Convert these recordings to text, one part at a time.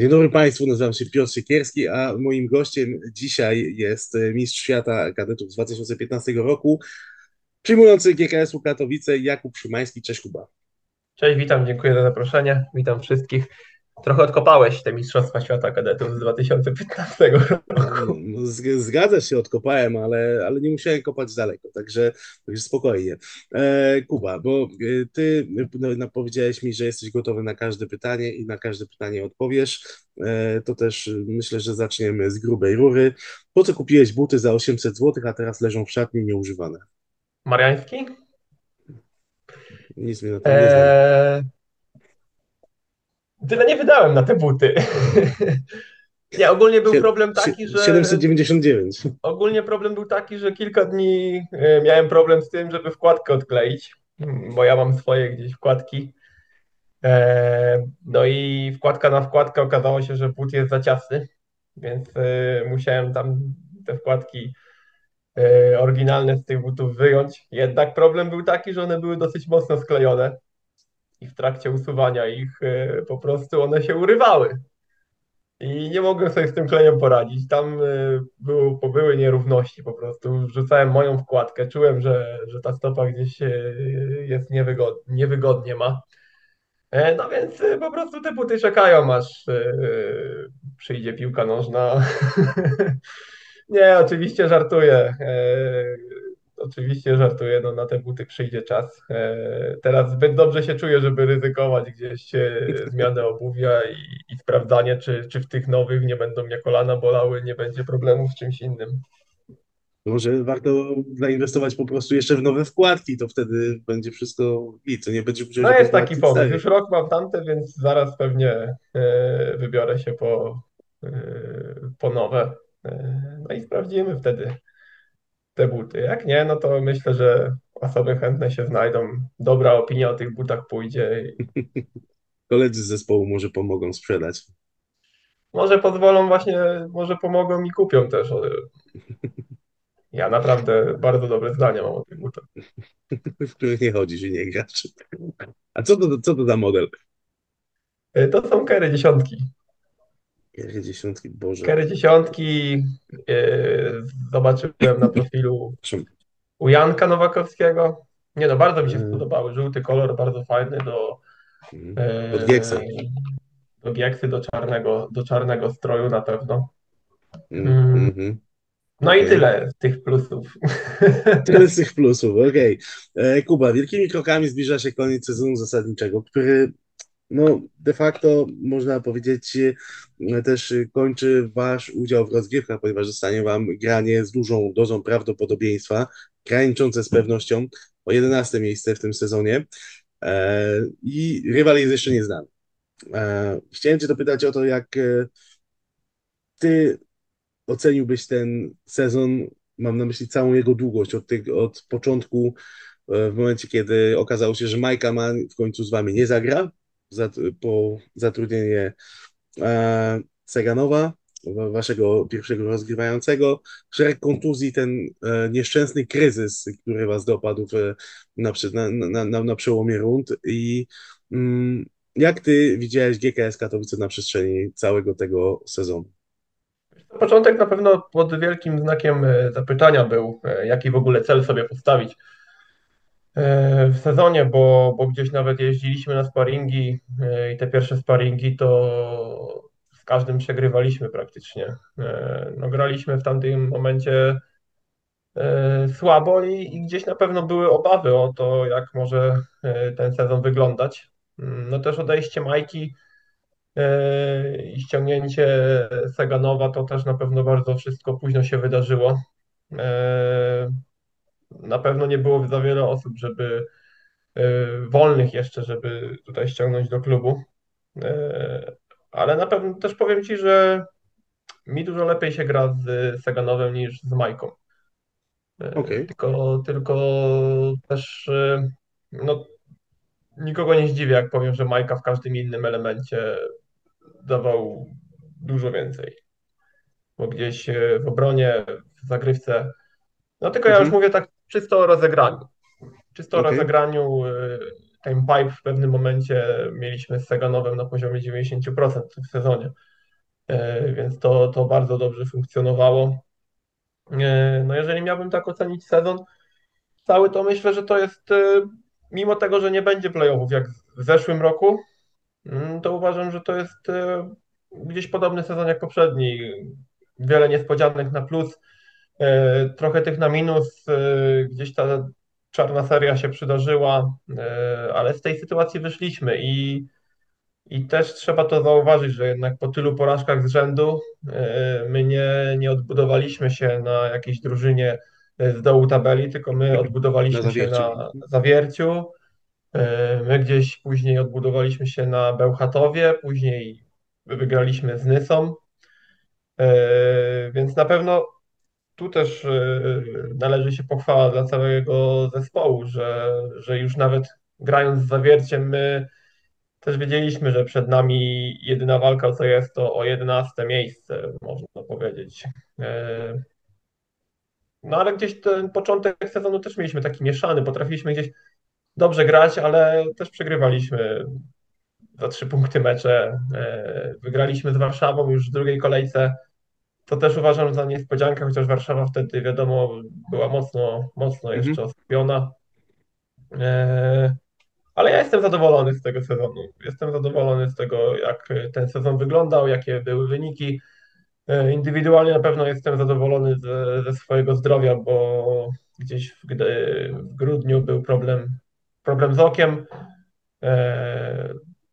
Dzień dobry Państwu, nazywam się Piotr Siekierski, a moim gościem dzisiaj jest mistrz świata kadetów z 2015 roku, przyjmujący GKS-u Katowice Jakub Szymański. Cześć Kuba. Cześć, witam, dziękuję za zaproszenie, witam wszystkich. Trochę odkopałeś te Mistrzostwa Świata Kadetów z 2015 roku. No, zgadza się, odkopałem, ale, ale nie musiałem kopać daleko, także, także spokojnie. E, Kuba, bo e, ty no, powiedziałeś mi, że jesteś gotowy na każde pytanie i na każde pytanie odpowiesz. E, to też myślę, że zaczniemy z grubej rury. Po co kupiłeś buty za 800 zł, a teraz leżą w szatni nieużywane? Mariański? Nic mi na to nie eee, Tyle nie wydałem na te buty. Nie, ogólnie był problem taki, że. 799. Ogólnie problem był taki, że kilka dni e, miałem problem z tym, żeby wkładkę odkleić, bo ja mam swoje gdzieś wkładki. E, no i wkładka na wkładkę okazało się, że but jest za ciasny, więc e, musiałem tam te wkładki oryginalne z tych butów wyjąć. Jednak problem był taki, że one były dosyć mocno sklejone i w trakcie usuwania ich e, po prostu one się urywały. I nie mogłem sobie z tym klejem poradzić. Tam e, było, były nierówności po prostu. Wrzucałem moją wkładkę, czułem, że, że ta stopa gdzieś e, jest niewygodnie, niewygodnie ma. No więc po prostu te buty czekają, aż przyjdzie piłka nożna. Nie, oczywiście żartuję oczywiście żartuję, no na te buty przyjdzie czas. E, teraz zbyt dobrze się czuję, żeby ryzykować gdzieś e, zmianę obuwia i, i sprawdzanie, czy, czy w tych nowych nie będą mnie kolana bolały, nie będzie problemów z czymś innym. Może warto zainwestować po prostu jeszcze w nowe wkładki, to wtedy będzie wszystko i co nie będzie No jest taki pomysł. Już rok mam tamte, więc zaraz pewnie e, wybiorę się po, po nowe. No i sprawdzimy wtedy te buty. Jak nie, no to myślę, że osoby chętne się znajdą. Dobra opinia o tych butach pójdzie. Koledzy z zespołu może pomogą sprzedać. Może pozwolą właśnie, może pomogą i kupią też. Ja naprawdę bardzo dobre zdania mam o tych butach. W których nie chodzisz i nie grasz. A co to, co to za model? To są kery dziesiątki. Jakie dziesiątki, Boże. Kery dziesiątki yy, zobaczyłem na profilu u Janka Nowakowskiego. Nie no, bardzo mi się mm. podobały. Żółty kolor, bardzo fajny do yy, do Gieksa. Do Gieksy, do czarnego, do czarnego stroju na pewno. Mm, mm -hmm. No okay. i tyle z tych plusów. Tyle z tych plusów, okej. Okay. E, Kuba, wielkimi krokami zbliża się koniec sezonu zasadniczego, który no de facto można powiedzieć e, też kończy wasz udział w rozgrywkach, ponieważ zostanie wam granie z dużą dozą prawdopodobieństwa, graniczące z pewnością o 11 miejsce w tym sezonie. E, i rywal jest jeszcze nieznany. E, chciałem cię dopytać o to, jak e, ty oceniłbyś ten sezon, mam na myśli całą jego długość, od, tych, od początku, e, w momencie, kiedy okazało się, że Majka Man w końcu z wami nie zagra, po zatrudnienie e, Seganowa, waszego pierwszego rozgrywającego, szereg kontuzji, ten e, nieszczęsny kryzys, który was dopadł w, na, na, na, na przełomie rund i mm, jak ty widziałeś GKS Katowice na przestrzeni całego tego sezonu? Początek na pewno pod wielkim znakiem e, zapytania był, jaki w ogóle cel sobie postawić E, w sezonie, bo, bo gdzieś nawet jeździliśmy na sparingi e, i te pierwsze sparingi to z każdym przegrywaliśmy praktycznie. E, no, graliśmy w tamtym momencie słabo i, i gdzieś na pewno były obawy o to, jak może ten sezon wyglądać. No też odejście Majki i ściągnięcie Seganowa to też na pewno bardzo wszystko późno się wydarzyło na pewno nie było za wiele osób, żeby e, wolnych jeszcze, żeby tutaj ściągnąć do klubu. E, ale na pewno też powiem Ci, że mi dużo lepiej się gra z Seganowem niż z Majką. E, okay. Tylko, tylko też no, nikogo nie zdziwię, jak powiem, że Majka w każdym innym elemencie dawał dużo więcej. Bo gdzieś w obronie, w zagrywce. No tylko ja już mhm. mówię tak czysto o rozegraniu. Czysto okay. o rozegraniu y, ten pipe w pewnym momencie mieliśmy z Seganowem na poziomie 90% w sezonie. więc to, to bardzo dobrze funkcjonowało. No jeżeli miałbym tak ocenić sezon cały, to myślę, że to jest mimo tego, że nie będzie playoffów jak w zeszłym roku, mm, to uważam, że to jest gdzieś podobny sezon jak poprzedni. Wiele niespodzianek na plus, trochę tych na minus. E, gdzieś ta czarna seria się przydarzyła, e, ale z tej sytuacji wyszliśmy i, i też trzeba to zauważyć, że jednak po tylu porażkach z rzędu my nie, nie odbudowaliśmy się na jakiejś drużynie z dołu tabeli, tylko my odbudowaliśmy na się na zawierciu. My gdzieś później odbudowaliśmy się na Bełchatowie, później wygraliśmy z Nysą, e, więc na pewno tu też e, należy się pochwała dla całego zespołu, że, że już nawet grając z zawierciem my też wiedzieliśmy, że przed nami jedyna walka, co jest, to o 11 miejsce, można powiedzieć. E, no ale gdzieś ten początek sezonu też mieliśmy taki mieszany, potrafiliśmy gdzieś dobrze grać, ale też przegrywaliśmy za trzy punkty mecze. E, wygraliśmy z Warszawą już w drugiej kolejce. To też uważam za niespodziankę, chociaż Warszawa wtedy, wiadomo, była mocno, mocno jeszcze mhm. osłabiona. E, ale ja jestem zadowolony z tego sezonu. Jestem zadowolony z tego, jak ten sezon wyglądał, jakie były wyniki. E, indywidualnie na pewno jestem zadowolony ze, ze swojego zdrowia, bo gdzieś w, w grudniu był problem, problem z okiem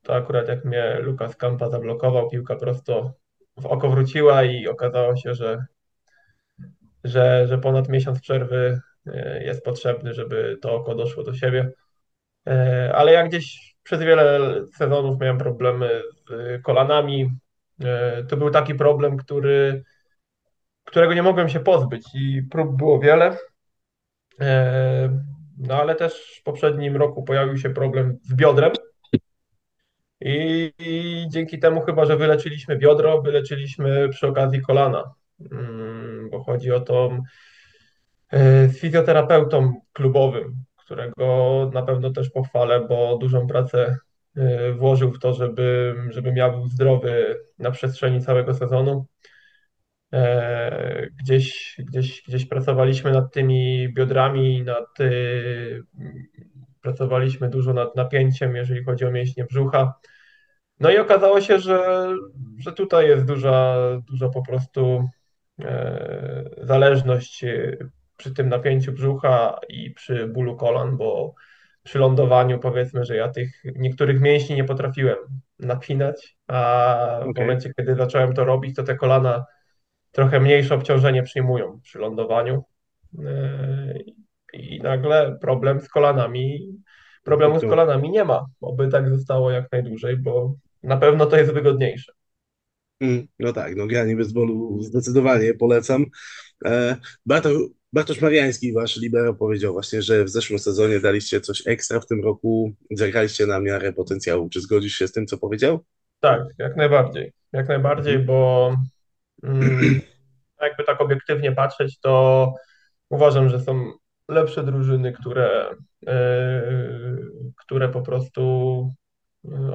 to akurat jak mnie Lukas Kampa zablokował, piłka prosto w oko wróciła i okazało się, że, że, że ponad miesiąc przerwy e, jest potrzebny, żeby to oko doszło do siebie. E, ale ja gdzieś przez wiele sezonów miałem problemy z kolanami. E, to był taki problem, który, którego nie mogłem się pozbyć i prób było wiele. No ale też w poprzednim roku pojawił się problem z biodrem. I, I, dzięki temu chyba, że wyleczyliśmy biodro, wyleczyliśmy przy okazji kolana, mm, bo chodzi o to e, z fizjoterapeutą klubowym, którego na pewno też pochwalę, bo dużą pracę e, włożył w to, żeby, żeby miał zdrowy na przestrzeni całego sezonu. E, gdzieś, gdzieś, gdzieś pracowaliśmy nad tymi biodrami, nad, pracowaliśmy dużo nad napięciem, jeżeli chodzi o mięśnie brzucha. No i okazało się, że, że tutaj jest duża, duża po prostu e, zależność e, przy tym napięciu brzucha i przy bólu kolan, bo przy lądowaniu powiedzmy, że ja tych niektórych mięśni nie potrafiłem napinać, a okay. w momencie, kiedy zacząłem to robić, to te kolana trochę mniejsze obciążenie przyjmują przy lądowaniu. E, I nagle problem z kolanami, problemu z kolanami nie ma, oby tak zostało jak najdłużej, bo na pewno to jest wygodniejsze. Mm, no tak, no granie bez bolu zdecydowanie polecam. E, Bartosz, Bartosz Mariański, wasz libero, powiedział właśnie, że w zeszłym sezonie daliście coś ekstra, w tym roku zagraliście na miarę potencjału. Czy zgodzisz się z tym, co powiedział? Tak, jak najbardziej. Jak najbardziej, bo mm, jakby tak obiektywnie patrzeć, to uważam, że są lepsze drużyny, które, yy, które po prostu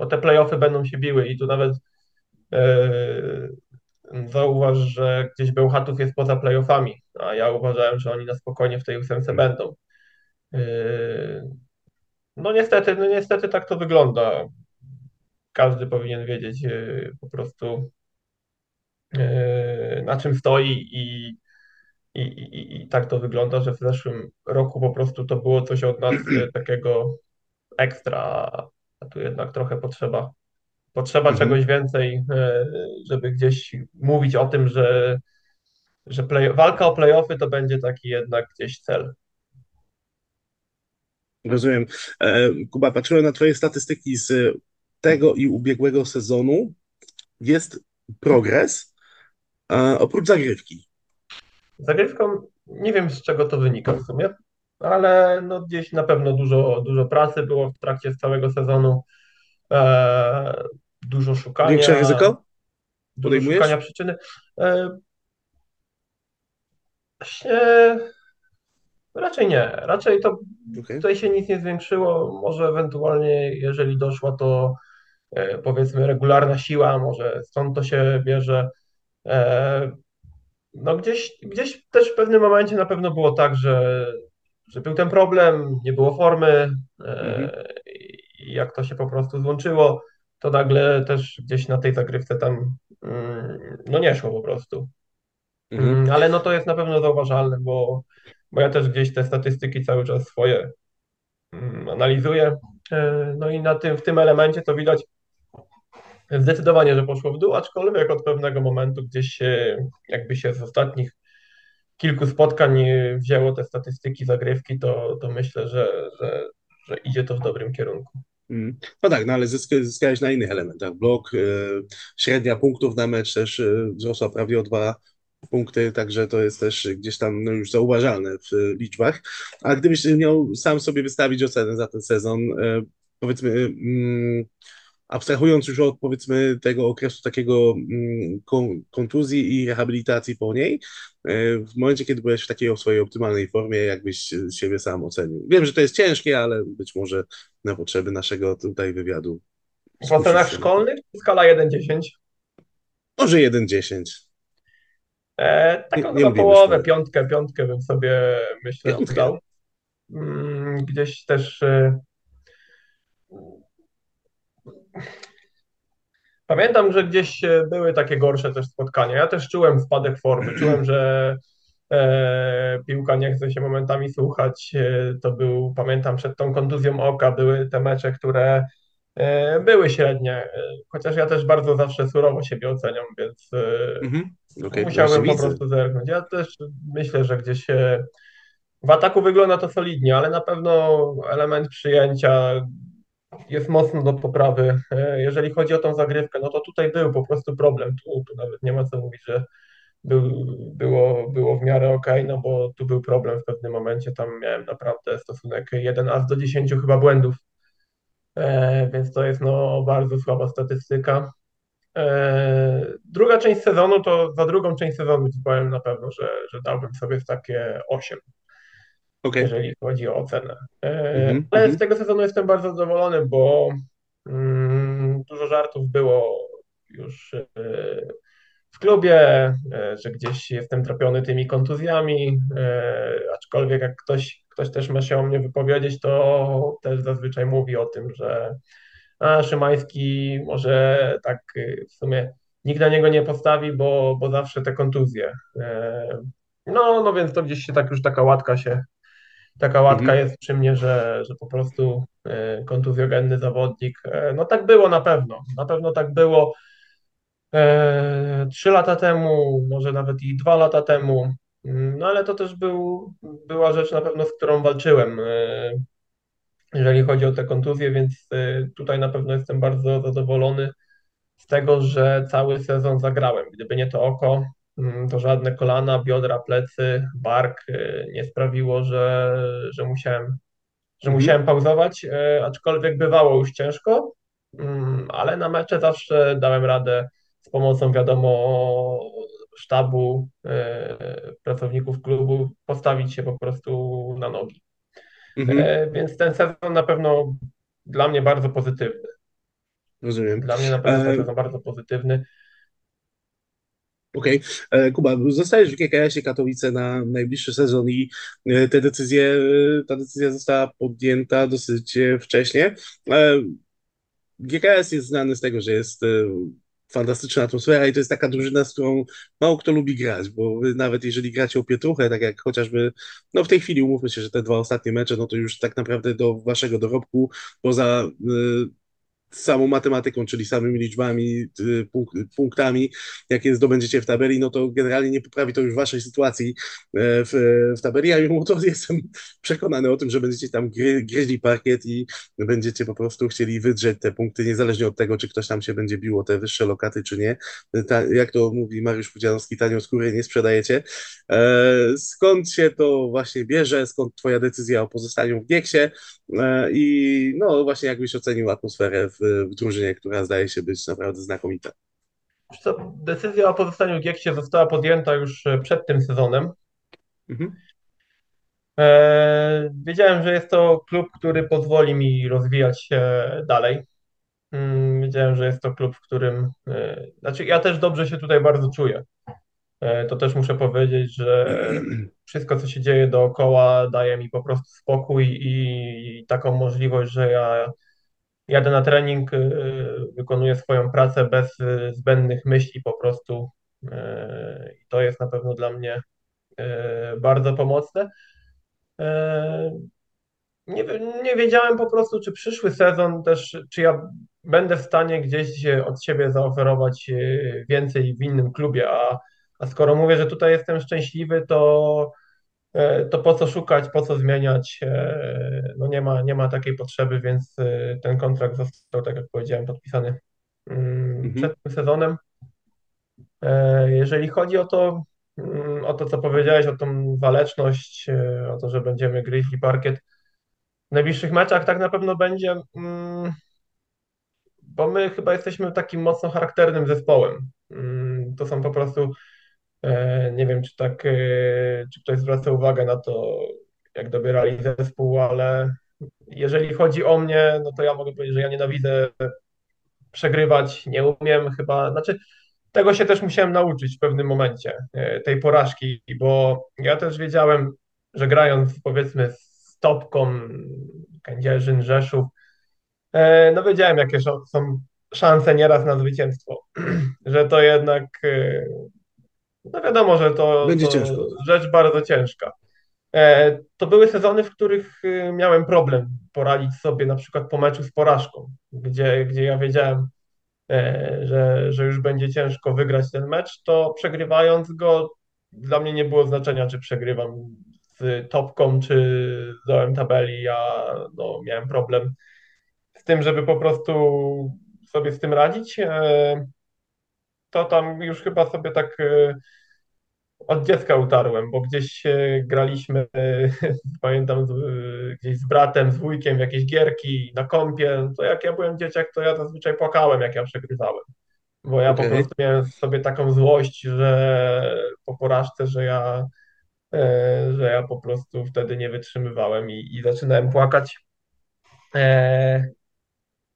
o te playoffy będą się biły i tu nawet yy, zauważ, że gdzieś Bełchatów jest poza playoffami, a ja uważałem, że oni na spokojnie w tej ósemce będą. Yy, no niestety, no niestety tak to wygląda. Każdy powinien wiedzieć yy, po prostu na czym stoi i, i, i, i tak to wygląda, że w zeszłym roku po prostu to było coś od nas takiego ekstra, a tu jednak trochę potrzeba, potrzeba mhm. czegoś więcej, e, żeby gdzieś mówić o tym, że, że play, walka o playoffy to będzie taki jednak gdzieś cel. Rozumiem. E, Kuba, patrzyłem na Twoje statystyki z tego i ubiegłego sezonu. Jest progres, oprócz zagrywki. Zagrywką nie wiem z czego to wynika w sumie, ale no gdzieś na pewno dużo, dużo pracy było w trakcie całego sezonu. E, dużo szukania. Większe ryzyko? Dużo szukania przyczyny. E, się, raczej nie. Raczej to okay. tutaj się nic nie zwiększyło. Może ewentualnie, jeżeli doszła to e, powiedzmy regularna siła, może stąd to się bierze. E, no gdzieś, gdzieś też w pewnym momencie na pewno było tak, że, że był ten problem, nie było formy Mhm. e, i jak to się po prostu złączyło, to nagle też gdzieś na tej zagrywce tam mm, no nie szło po prostu. Mhm. Mm, Ale no to jest na pewno zauważalne, bo, bo ja też gdzieś te statystyki cały czas swoje mm, analizuję. E, No i na tym, w tym elemencie to widać zdecydowanie, że poszło w dół, aczkolwiek od pewnego momentu gdzieś się, jakby się z ostatnich kilku spotkań wzięło te statystyki zagrywki, to, to myślę, że, że, że idzie to w dobrym kierunku. Mm. No tak, no ale zysk- zyskałeś na innych elementach. Blok, e, średnia punktów na mecz też e, wzrosła prawie o dwa punkty, także to jest też gdzieś tam no, już zauważalne w liczbach. A gdybyś miał sam sobie wystawić ocenę za ten sezon, e, powiedzmy, mm, abstrahując już od powiedzmy tego okresu takiego mm, kon- kontuzji i rehabilitacji po niej, e, w momencie, kiedy byłeś w takiej swojej optymalnej formie, jakbyś siebie sam ocenił. Wiem, że to jest ciężkie, ale być może na potrzeby naszego tutaj wywiadu W ocenach szkolnych skala 1-10. Może 1-10. E, Nie, taką nie na lubimy połowę, szkoły. piątkę, piątkę bym sobie myślę Piątkę. Mm, Gdzieś też e, pamiętam, że gdzieś e, były takie gorsze też spotkania. Ja też czułem spadek formy, czułem, że e, piłka nie chce się momentami słuchać. E, to był, pamiętam, przed tą kontuzją oka były te mecze, które e, były średnie, e, chociaż ja też bardzo zawsze surowo siebie oceniam, więc e, Mhm. Właśnie musiałbym po prostu zerknąć. Ja też myślę, że gdzieś w ataku wygląda to solidnie, ale na pewno element przyjęcia jest mocno do poprawy. E, Jeżeli chodzi o tą zagrywkę, no to tutaj był po prostu problem. Tu, tu nawet nie ma co mówić, że był, było, było w miarę ok, no bo tu był problem w pewnym momencie. Tam miałem naprawdę stosunek 1 as do 10 chyba błędów, e, więc to jest no bardzo słaba statystyka. E, Druga część sezonu, to za drugą część sezonu powiem na pewno, że, że dałbym sobie takie 8 Okej. jeżeli chodzi o ocenę. Mhm. Ale z Mhm. tego sezonu jestem bardzo zadowolony, bo mm, dużo żartów było już e, w klubie, e, że gdzieś jestem trapiony tymi kontuzjami, aczkolwiek jak ktoś, ktoś też ma się o mnie wypowiedzieć, to też zazwyczaj mówi o tym, że a, Szymański może tak w sumie nikt na niego nie postawi, bo, bo zawsze te kontuzje. No, no więc to gdzieś się tak już taka łatka się taka łatka Mhm. jest przy mnie, że, że po prostu e, kontuzjogenny zawodnik. E, No tak było na pewno. Na pewno tak było e, trzy lata temu, może nawet i dwa lata temu. Mm, No ale to też był, była rzecz na pewno, z którą walczyłem, jeżeli chodzi o te kontuzje, więc tutaj na pewno jestem bardzo zadowolony z tego, że cały sezon zagrałem. Gdyby nie to oko, to żadne kolana, biodra, plecy, bark e, nie sprawiło, że, że musiałem że Mhm. musiałem pauzować, e, aczkolwiek bywało już ciężko, mm, ale na mecze zawsze dałem radę z pomocą, wiadomo, sztabu, e, pracowników klubu, postawić się po prostu na nogi. Mhm. E, Więc ten sezon na pewno dla mnie bardzo pozytywny. Rozumiem. Dla mnie na pewno ten E, sezon bardzo pozytywny. Okej. E, Kuba, zostajesz w GKS-ie Katowice na najbliższy sezon i e, te decyzje, e, ta decyzja została podjęta dosyć wcześnie. GKS jest znany z tego, że jest fantastyczna atmosfera i to jest taka drużyna, z którą mało kto lubi grać, bo nawet jeżeli gracie o pietruchę, tak jak chociażby, no w tej chwili umówmy się, że te dwa ostatnie mecze, no to już tak naprawdę do waszego dorobku, poza samą matematyką, czyli samymi liczbami, y, punk punktami, jakie zdobędziecie w tabeli, no to generalnie nie poprawi to już waszej sytuacji e, w, w tabeli, a mimo to jestem przekonany o tym, że będziecie tam gry, gryźli parkiet i będziecie po prostu chcieli wydrzeć te punkty, niezależnie od tego, czy ktoś tam się będzie biło te wyższe lokaty, czy nie. Ta, jak to mówi Mariusz Pudzianowski, tanią skórę nie sprzedajecie. E, skąd się to właśnie bierze, skąd twoja decyzja o pozostaniu w Gieksie e, i no właśnie jakbyś ocenił atmosferę w, w drużynie, która zdaje się być naprawdę znakomita. Co, decyzja o pozostaniu w Gieksie została podjęta już e, przed tym sezonem. Mhm. E, Wiedziałem, że jest to klub, który pozwoli mi rozwijać się dalej. Mm, wiedziałem, że jest to klub, w którym, e, znaczy ja też dobrze się tutaj bardzo czuję. To też muszę powiedzieć, że wszystko, co się dzieje dookoła, daje mi po prostu spokój i taką możliwość, że ja jadę na trening, e, wykonuję swoją pracę bez e, zbędnych myśli po prostu. I to jest na pewno dla mnie bardzo pomocne. Nie, nie wiedziałem po prostu, czy przyszły sezon też, czy ja będę w stanie gdzieś od siebie zaoferować więcej w innym klubie, a, a skoro mówię, że tutaj jestem szczęśliwy, to, to po co szukać, po co zmieniać? E, No nie ma, nie ma takiej potrzeby, więc e, ten kontrakt został, tak jak powiedziałem, podpisany mm, Mhm. przed tym sezonem. E, Jeżeli chodzi o to, mm, o to, co powiedziałeś, o tą waleczność, e, o to, że będziemy gryźli parkiet, w najbliższych meczach tak na pewno będzie, mm, bo my chyba jesteśmy takim mocno charakternym zespołem. To są po prostu, e, nie wiem, czy tak, e, czy ktoś zwraca uwagę na to, jak dobierali zespół, ale jeżeli chodzi o mnie, no to ja mogę powiedzieć, że ja nienawidzę przegrywać, nie umiem chyba, znaczy tego się też musiałem nauczyć w pewnym momencie, e, tej porażki, bo ja też wiedziałem, że grając powiedzmy z Topką, Kędzierzyn, Rzeszów, E, No wiedziałem, jakie są szanse nieraz na zwycięstwo, że to jednak, e, no wiadomo, że to, Będzie to ciężko. rzecz bardzo ciężka. E, To były sezony, w których e, miałem problem poradzić sobie na przykład po meczu z porażką, gdzie, gdzie ja wiedziałem, e, że, że już będzie ciężko wygrać ten mecz, to przegrywając go, dla mnie nie było znaczenia, czy przegrywam z Topką, czy z dołem tabeli. Ja no, miałem problem z tym, żeby po prostu sobie z tym radzić, e, to tam już chyba sobie tak e, od dziecka utarłem, bo gdzieś e, graliśmy, e, pamiętam, gdzieś z bratem, z wujkiem jakieś gierki na kąpie. To jak ja byłem dzieciak, to ja zazwyczaj płakałem, jak ja przegrywałem. Bo ja po Okej. prostu miałem sobie taką złość, że po porażce, że ja, że ja po prostu wtedy nie wytrzymywałem i, i zaczynałem płakać.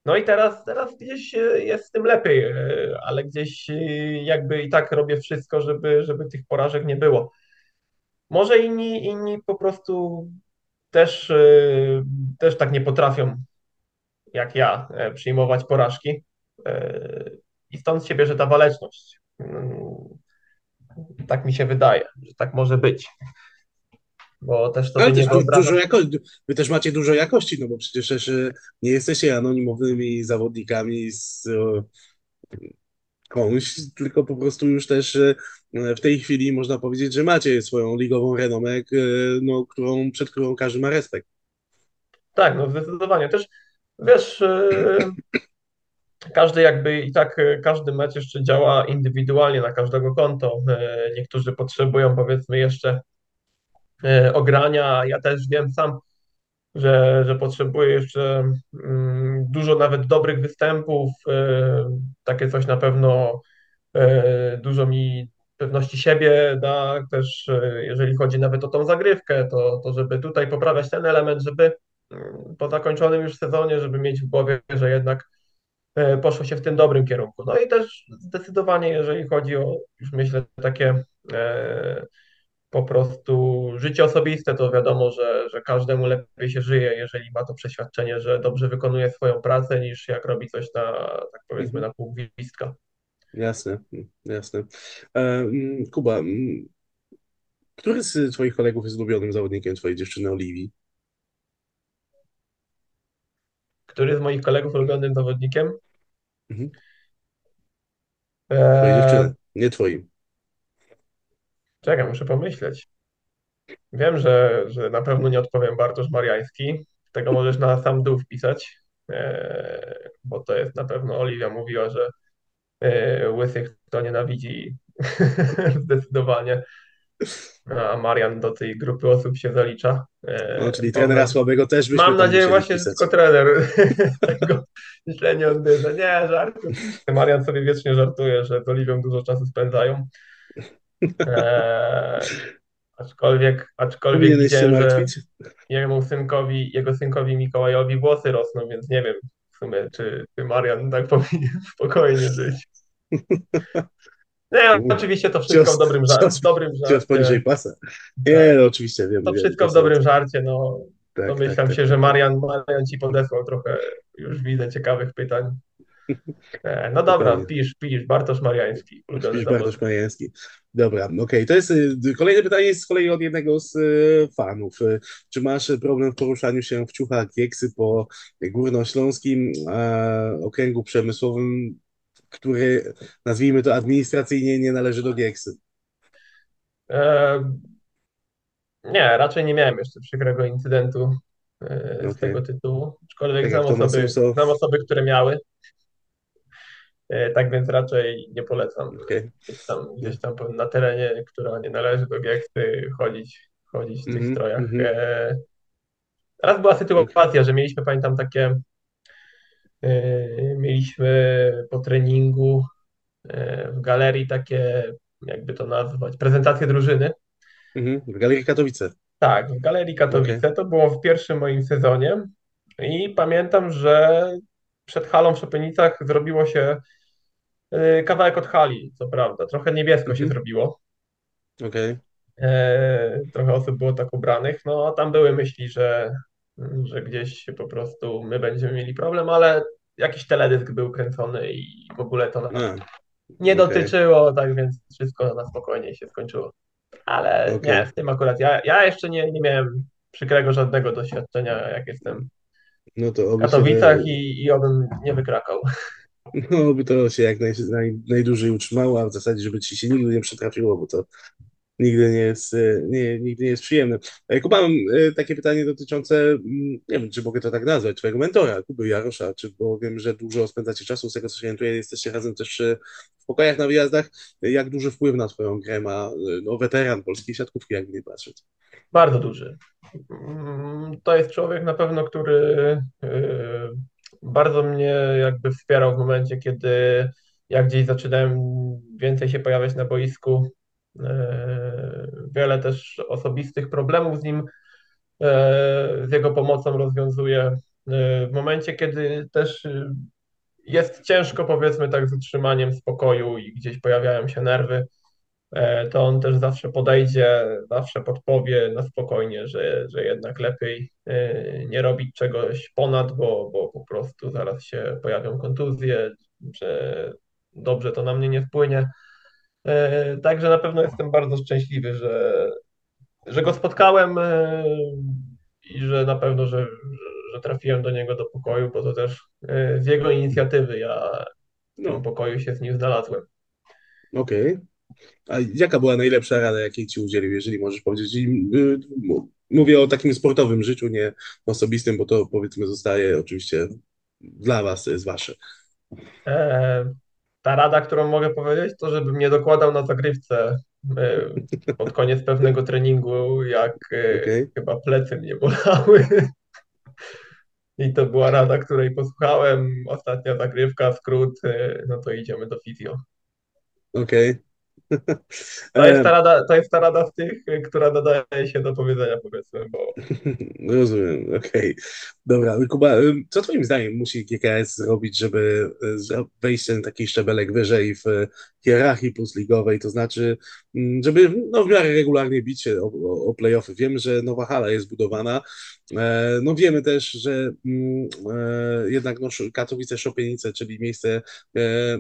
No i teraz, teraz gdzieś e, jest z tym lepiej, e, ale gdzieś e, jakby i tak robię wszystko, żeby, żeby tych porażek nie było. Może inni, inni po prostu też, też tak nie potrafią jak ja przyjmować porażki i stąd się bierze ta waleczność. Mm, Tak mi się wydaje, że tak może być, bo też Ale sobie nie też du dużo jako wy też macie dużo jakości, no bo przecież też e, nie jesteście anonimowymi zawodnikami z e, skądś, tylko po prostu już też e, w tej chwili można powiedzieć, że macie swoją ligową renomę, no, którą, przed którą każdy ma respekt. Tak, no zdecydowanie. Też wiesz, Każdy jakby i tak każdy mecz jeszcze działa indywidualnie na każdego konto. Niektórzy potrzebują powiedzmy jeszcze ogrania. Ja też wiem sam, że, że potrzebuję jeszcze mm, dużo nawet dobrych występów. E, Takie coś na pewno e, dużo mi pewności siebie da. Też e, jeżeli chodzi nawet o tą zagrywkę, to, to żeby tutaj poprawiać ten element, żeby mm, po zakończonym już sezonie, żeby mieć w głowie, że jednak e, poszło się w tym dobrym kierunku. No i też zdecydowanie, jeżeli chodzi o, już myślę, takie e, po prostu życie osobiste, to wiadomo, że, że każdemu lepiej się żyje, jeżeli ma to przeświadczenie, że dobrze wykonuje swoją pracę, niż jak robi coś na, tak powiedzmy, na pół gwizdka. Jasne, jasne. Kuba, który z twoich kolegów jest ulubionym zawodnikiem twojej dziewczyny Oliwii? Który z moich kolegów ulubionym zawodnikiem? Mhm. Twojej E, dziewczyny, nie twoim. Czekaj, muszę pomyśleć. Wiem, że, że na pewno nie odpowiem Bartosz Mariański. Tego możesz na sam dół wpisać, e, bo to jest na pewno Oliwia mówiła, że e, łysych to nienawidzi zdecydowanie, a Marian do tej grupy osób się zalicza. No, E, czyli mam, trenera na, słabego też byśmy mam nadzieję właśnie, że tylko trener tego źle nie odbierze. Nie, żartu. Marian sobie wiecznie żartuje, że z Oliwią dużo czasu spędzają. E, aczkolwiek, aczkolwiek Powinieneś się widziałem, że jemu synkowi, jego synkowi Mikołajowi włosy rosną, więc nie wiem, w sumie, czy, czy Marian tak powinien spokojnie żyć. Nie, oczywiście to wszystko Cios, w dobrym, żar cios, dobrym cios żarcie. poniżej pasa. Nie, no oczywiście wiem. To wiem, wszystko w dobrym żarcie, no. tak, Domyślam tak, się, tak. że Marian, Marian ci podesłał trochę, już widzę, ciekawych pytań. E, No dobra, Dokładnie. pisz, pisz, Bartosz Mariański, zawód. Bartosz Mariański. Dobra, okej. To jest y, kolejne pytanie jest z kolei od jednego z y, fanów. Y, Czy masz problem w poruszaniu się w ciuchach Gieksy po górnośląskim e, okręgu przemysłowym, który nazwijmy to administracyjnie nie należy do Gieksy? E, Nie, raczej nie miałem jeszcze przykrego incydentu e, z Okej. tego tytułu, aczkolwiek Tak znam osoby, znam osoby, które miały, tak więc raczej nie polecam Okej. gdzieś tam, gdzieś tam na terenie, która nie należy do Gieksy, chodzić, chodzić w tych Mhm, strojach. mhm. E, Raz była sytuacja, że mieliśmy, pamiętam, takie, e, mieliśmy po treningu e, w galerii takie, jakby to nazwać, prezentację drużyny. Mhm. W Galerii Katowice. Tak, w Galerii Katowice. To było w pierwszym moim sezonie i pamiętam, że przed halą w Szopienicach zrobiło się kawałek od hali, co prawda. Trochę niebiesko się Mhm. zrobiło. Okej. E, Trochę osób było tak ubranych. No, tam były myśli, że, że gdzieś po prostu my będziemy mieli problem, ale jakiś teledysk był kręcony i w ogóle to nas A, nie okej. dotyczyło, tak więc wszystko na spokojnie się skończyło. Ale Okej. nie, w tym akurat ja, ja jeszcze nie, nie miałem przykrego żadnego doświadczenia, jak jestem No to w Katowicach i, i obym nie wykrakał. No, oby to się jak naj, naj, najdłużej utrzymało, a w zasadzie, żeby ci się nigdy nie przytrafiło, bo to nigdy nie jest, e, nie, nigdy nie jest przyjemne. Kuba, mam e, takie pytanie dotyczące, mm, nie wiem, czy mogę to tak nazwać, twojego mentora, Kuby Jarosza, czy, bo wiem, że dużo spędzacie czasu, z tego co się orientuję, jesteście razem też e, w pokojach na wyjazdach. Jak duży wpływ na twoją grę ma no, weteran polskiej siatkówki, jakby nie patrzeć? Bardzo duży. Mm, To jest człowiek na pewno, który bardzo mnie jakby wspierał w momencie, kiedy ja gdzieś zaczynałem więcej się pojawiać na boisku. Y, Wiele też osobistych problemów z nim, y, z jego pomocą rozwiązuję. Y, W momencie, kiedy też jest ciężko, powiedzmy tak, z utrzymaniem spokoju i gdzieś pojawiają się nerwy, e, to on też zawsze podejdzie, zawsze podpowie na spokojnie, że, że jednak lepiej e, nie robić czegoś ponad, bo, bo po prostu zaraz się pojawią kontuzje, że dobrze to na mnie nie wpłynie. E, Także na pewno jestem bardzo szczęśliwy, że, że go spotkałem e, i że na pewno, że, że trafiłem do niego do pokoju, bo to też e, z jego inicjatywy ja w tym No, pokoju się z nim znalazłem. okej. A jaka była najlepsza rada, jakiej ci udzielił, jeżeli możesz powiedzieć? Y, Mówię o takim sportowym życiu, nie osobistym, bo to powiedzmy zostaje oczywiście dla was, to jest wasze. E, Ta rada, którą mogę powiedzieć, to żebym nie dokładał na zagrywce e, pod koniec pewnego treningu, jak e, Okej. chyba plecy mnie bolały. I to była rada, której posłuchałem. Ostatnia zagrywka, skrót, no to idziemy do fizjo. Okej. To jest ta E, rada, to jest ta rada z tych, e, która nadaje się do powiedzenia, powiedzmy, bo Rozumiem, okej. Dobra, Kuba, co twoim zdaniem musi GKS zrobić, żeby zro- wejść ten taki szczebelek wyżej w y, hierarchii plus ligowej, to znaczy, mm, żeby no, w miarę regularnie bić się o, o, o play-offy. Wiem, że nowa hala jest budowana, e, no wiemy też, że mm, e, jednak no, Sz- Katowice, Szopienice, czyli miejsce e,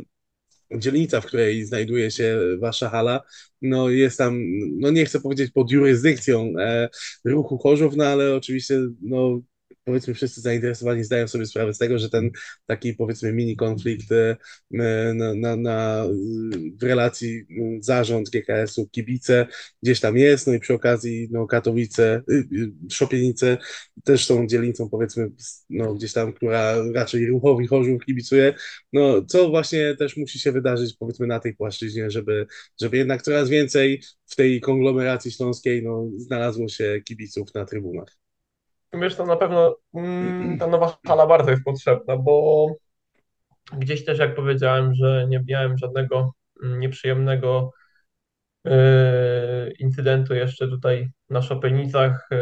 dzielnica, w której znajduje się wasza hala, no jest tam, no nie chcę powiedzieć pod jurysdykcją e, ruchu Chorzów, no ale oczywiście, no powiedzmy wszyscy zainteresowani zdają sobie sprawę z tego, że ten taki powiedzmy mini konflikt e, na, na, na, w relacji zarząd GKS-u, kibice gdzieś tam jest, no i przy okazji no Katowice, y, y, Szopienice też są dzielnicą powiedzmy no gdzieś tam, która raczej ruchowi Chorzów kibicuje, no, co właśnie też musi się wydarzyć, powiedzmy, na tej płaszczyźnie, żeby, żeby jednak coraz więcej w tej konglomeracji śląskiej no, znalazło się kibiców na trybunach. Wiesz, to na pewno mm, ta nowa hala bardzo jest potrzebna, bo gdzieś też, jak powiedziałem, że nie miałem żadnego mm, nieprzyjemnego e, incydentu jeszcze tutaj na Szopienicach e,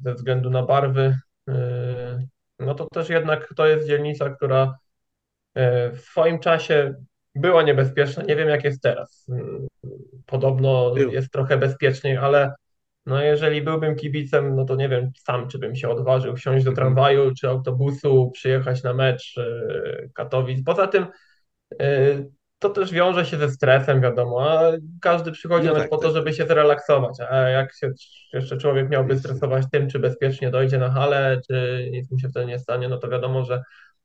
ze względu na barwy. E, no to też jednak to jest dzielnica, która w swoim czasie była niebezpieczna. Nie wiem, jak jest teraz. Podobno Był. jest trochę bezpieczniej, ale no jeżeli byłbym kibicem, no to nie wiem sam, czy bym się odważył wsiąść do Mhm. tramwaju czy autobusu, przyjechać na mecz e, Katowic. Poza tym e, to też wiąże się ze stresem, wiadomo, a każdy przychodzi No tak, po to, tak, żeby tak. się zrelaksować, a jak się jeszcze człowiek miałby stresować tym, czy bezpiecznie dojdzie na halę, czy nic mu się wtedy nie stanie, no to wiadomo, że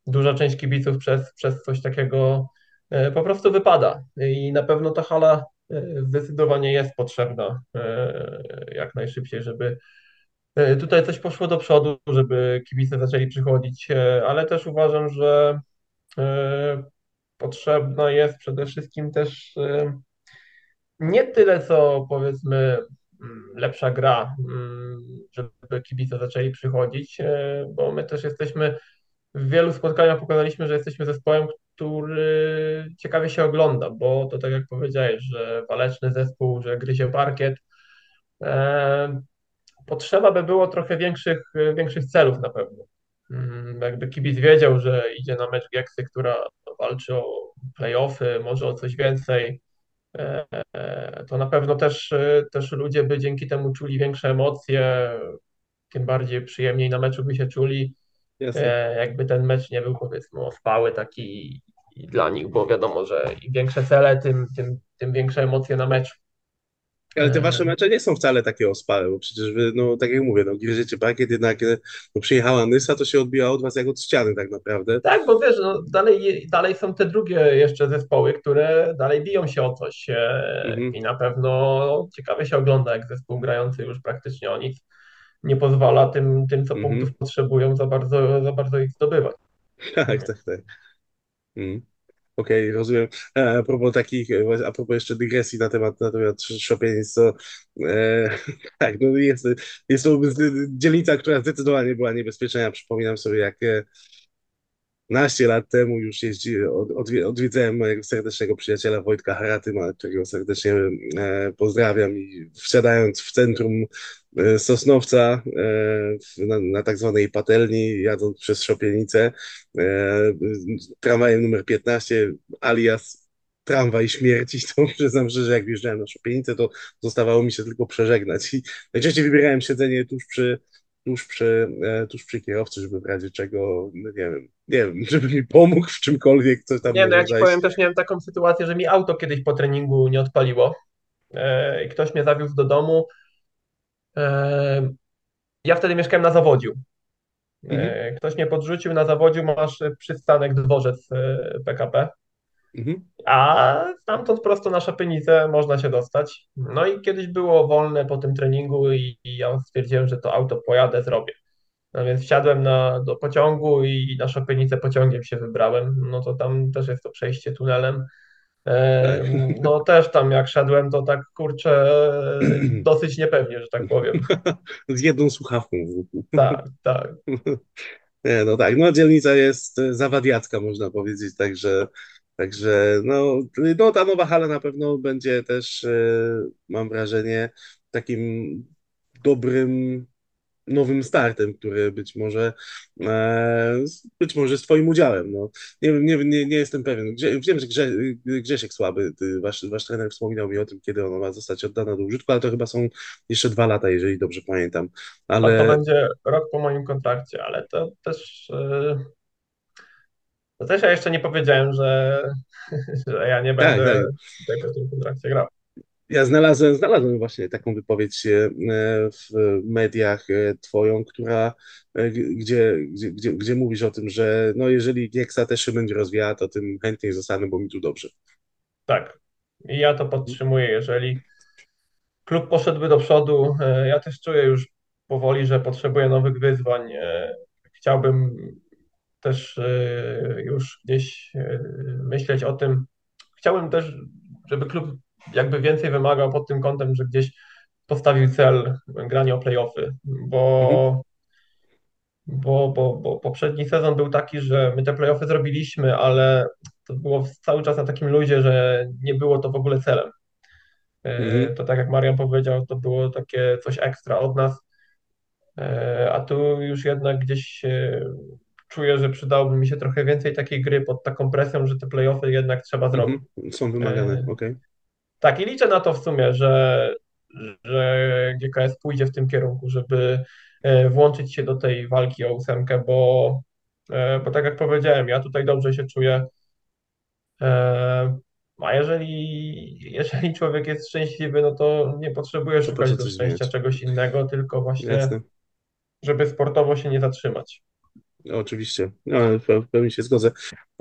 duża część kibiców przez, przez coś takiego e, po prostu wypada i na pewno ta hala zdecydowanie jest potrzebna e, jak najszybciej, żeby e, tutaj coś poszło do przodu, żeby kibice zaczęli przychodzić, e, ale też uważam, że e, potrzebna jest przede wszystkim też e, nie tyle co powiedzmy mm, lepsza gra, mm, żeby kibice zaczęli przychodzić, e, bo my też jesteśmy w wielu spotkaniach pokazaliśmy, że jesteśmy zespołem, który ciekawie się ogląda, bo to tak jak powiedziałeś, że waleczny zespół, że gryzie parkiet. E, potrzeba by było trochę większych, większych celów na pewno. Mm, Jakby kibic wiedział, że idzie na mecz Gieksy, która walczy o play-offy, może o coś więcej, e, to na pewno też, też ludzie by dzięki temu czuli większe emocje, tym bardziej przyjemniej na meczu by się czuli Jasne. e, jakby ten mecz nie był powiedzmy ospały taki i dla nich, bo wiadomo, że im większe cele, tym, tym, tym większe emocje na meczu. Ale te wasze mecze nie są wcale takie ospałe, bo przecież wy, no tak jak mówię, no gryziecie parkiet, jednak no, przyjechała Nysa, to się odbija od was jak od ściany tak naprawdę. tak, bo wiesz, no, dalej, dalej są te drugie jeszcze zespoły, które dalej biją się o coś e, Mhm. i na pewno ciekawie się ogląda, jak zespół grający już praktycznie o nic nie pozwala tym, tym co punktów Mhm. potrzebują, za bardzo, za bardzo ich zdobywać. Tak, tak, tak. Mhm. Okej, rozumiem. E, A propos takich, e, a propos jeszcze dygresji na temat, na temat szopienic, to e, tak, no jest, jest to dzielnica, która zdecydowanie była niebezpieczna. Przypominam sobie, jak e, naście lat temu już jeździ, od, odwi- odwiedzałem mojego serdecznego przyjaciela Wojtka Haratyma, którego serdecznie e, pozdrawiam i wsiadając w centrum e, Sosnowca e, na, na tak zwanej patelni, jadąc przez Szopienicę, tramwajem numer 15, alias tramwaj śmierci, to przyznam że jak wjeżdżałem na Szopienicę, to zostawało mi się tylko przeżegnać. I najczęściej wybierałem siedzenie tuż przy tuż przy, tuż przy kierowcy, żeby w razie czego, no nie wiem, nie wiem, żeby mi pomógł w czymkolwiek, coś tam Nie, no ja ci powiem, też miałem taką sytuację, że mi auto kiedyś po treningu nie odpaliło e, i ktoś mnie zawiózł do domu. E, ja wtedy mieszkałem na Zawodziu. Mhm, E, ktoś mnie podrzucił na Zawodziu, masz przystanek dworzec PKP, mhm, a stamtąd prosto na Szapienicę można się dostać. No i kiedyś było wolne po tym treningu i, i ja stwierdziłem, że to auto pojadę, zrobię. No więc wsiadłem na, do pociągu i na Szopienicę pociągiem się wybrałem. No to tam też jest to przejście tunelem. E, No też tam jak szedłem, to tak kurczę, dosyć niepewnie, że tak powiem. Z jedną słuchawką w uchu. Tak, tak. Nie, no tak, no dzielnica jest e, zawadiacka, można powiedzieć, także, także no, no ta nowa hala na pewno będzie też, e, mam wrażenie, takim dobrym nowym startem, który być może e, być może z twoim udziałem. No. Nie, nie, nie, nie jestem pewien. Grze, wiem, że Grze, Grzesiek Słaby, ty, wasz, wasz trener wspominał mi o tym, kiedy ona ma zostać oddana do użytku, ale to chyba są jeszcze dwa lata, jeżeli dobrze pamiętam. A to Ale będzie rok po moim kontrakcie, ale to też, e, to też ja jeszcze nie powiedziałem, że, że ja nie tak, tak. będę tego w tym kontrakcie grał. Ja znalazłem, znalazłem właśnie taką wypowiedź e, w mediach e, twoją, która, e, gdzie, gdzie, gdzie, gdzie mówisz o tym, że no jeżeli Gieksa też się będzie rozwijała, to tym chętniej zostanę, bo mi tu dobrze. Tak. I ja to podtrzymuję, jeżeli klub poszedłby do przodu, ja też czuję już powoli, że potrzebuję nowych wyzwań. Chciałbym też już gdzieś myśleć o tym. Chciałbym też, żeby klub jakby więcej wymagał pod tym kątem, że gdzieś postawił cel grania o playoffy, Mhm, bo, bo, bo, bo poprzedni sezon był taki, że my te playoffy zrobiliśmy, ale to było cały czas na takim luzie, że nie było to w ogóle celem. E, mhm, To tak jak Marian powiedział, to było takie coś ekstra od nas. E, a tu już jednak gdzieś czuję, że przydałoby mi się trochę więcej takiej gry pod taką presją, że te playoffy jednak trzeba zrobić. Mhm. Są wymagane, E, okej. Tak, i liczę na to w sumie, że, że GKS pójdzie w tym kierunku, żeby e, włączyć się do tej walki o ósemkę, bo, e, bo tak jak powiedziałem, ja tutaj dobrze się czuję. E, A jeżeli, jeżeli człowiek jest szczęśliwy, no to nie potrzebuje szukać do szczęścia czegoś innego, tylko właśnie, Jasne. żeby sportowo się nie zatrzymać. Oczywiście, no, w w pełni się zgodzę.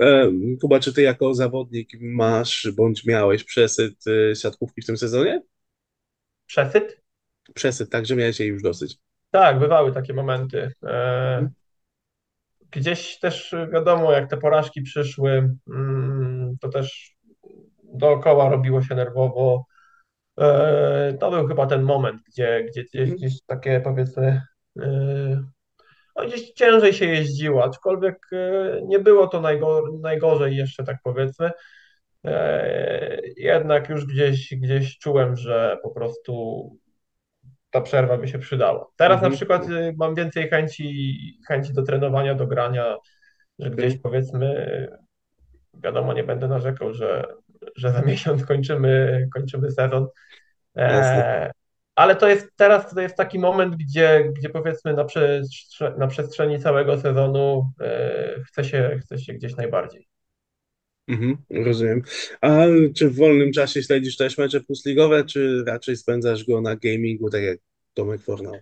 E, Kuba, czy ty jako zawodnik masz bądź miałeś przesyt e, siatkówki w tym sezonie? Przesyt? Przesyt, tak, że miałeś jej już dosyć. Tak, bywały takie momenty. E, Mhm. Gdzieś też wiadomo, jak te porażki przyszły, mm, to też dookoła robiło się nerwowo. To był chyba ten moment, gdzie, gdzie gdzieś, Mhm. gdzieś takie powiedzmy, no gdzieś ciężej się jeździło, aczkolwiek e, nie było to najgo, najgorzej jeszcze, tak powiedzmy. E, Jednak już gdzieś, gdzieś czułem, że po prostu ta przerwa by się przydała. Teraz na Mhm. przykład e, mam więcej chęci, chęci do trenowania, do grania, że gdzieś Okej, powiedzmy wiadomo, nie będę narzekał, że, że za miesiąc kończymy, kończymy sezon. E, ale to jest teraz to jest taki moment, gdzie, gdzie powiedzmy na, przestrze- na przestrzeni całego sezonu e, chce się, chce się gdzieś najbardziej. Mhm, rozumiem. A czy w wolnym czasie śledzisz też mecze plusligowe, czy raczej spędzasz go na gamingu, tak jak Tomek Fornał?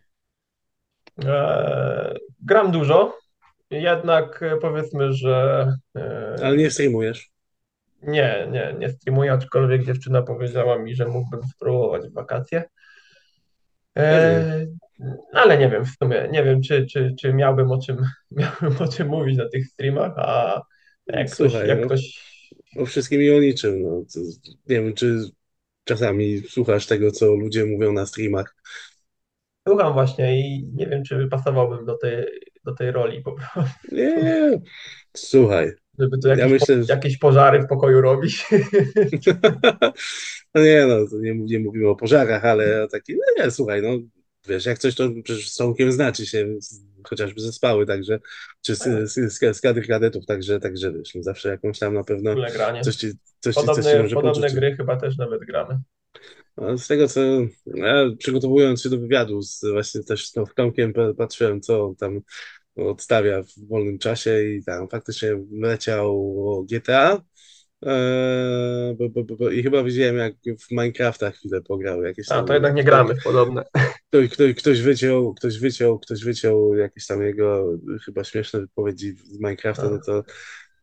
E, gram dużo, jednak powiedzmy, że Ale e, nie streamujesz. nie, nie, nie streamuję, aczkolwiek dziewczyna powiedziała mi, że mógłbym spróbować w wakacje. E, ale nie wiem w sumie, nie wiem, czy, czy, czy miałbym o czym, miałbym o czym mówić na tych streamach, a jak ktoś, Słuchaj, jak no, ktoś o wszystkim i o niczym. No, nie wiem, czy czasami słuchasz tego, co ludzie mówią na streamach. słucham właśnie i nie wiem, czy pasowałbym do tej, do tej roli po prostu, Nie, nie. Słuchaj, żeby tu ja jakieś, po- myślę, że... jakieś pożary w pokoju robić. No nie, no, nie, nie mówimy o pożarach, ale o taki, no nie, słuchaj, no, wiesz, jak coś, to przecież z Tomkiem znaczy się, chociażby zespały, także, czy z, Tak, z, z, z kadry kadetów, także, także, wiesz, no, zawsze jakąś tam na pewno coś ci, coś ci, coś ci Podobne, może podobne poczuć. gry chyba też nawet gramy. No, Z tego, co ja przygotowując się do wywiadu, z, właśnie też z Tomkiem pa- patrzyłem, co tam odstawia w wolnym czasie i tam faktycznie leciał GTA. Eee, bo, bo, bo, I chyba widziałem, jak w Minecrafta chwilę pograł. Jakieś A, tam, to jednak nie gramy w podobne. ktoś, ktoś, ktoś wyciął, ktoś wyciął, ktoś wyciął jakieś tam jego chyba śmieszne wypowiedzi z Minecrafta, no A, to,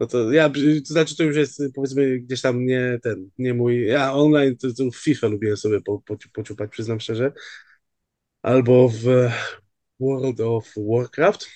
no to ja, to znaczy to już jest powiedzmy gdzieś tam nie ten, nie mój, ja online to, to w FIFA lubiłem sobie po, po, pociupać, przyznam szczerze, albo w World of Warcraft,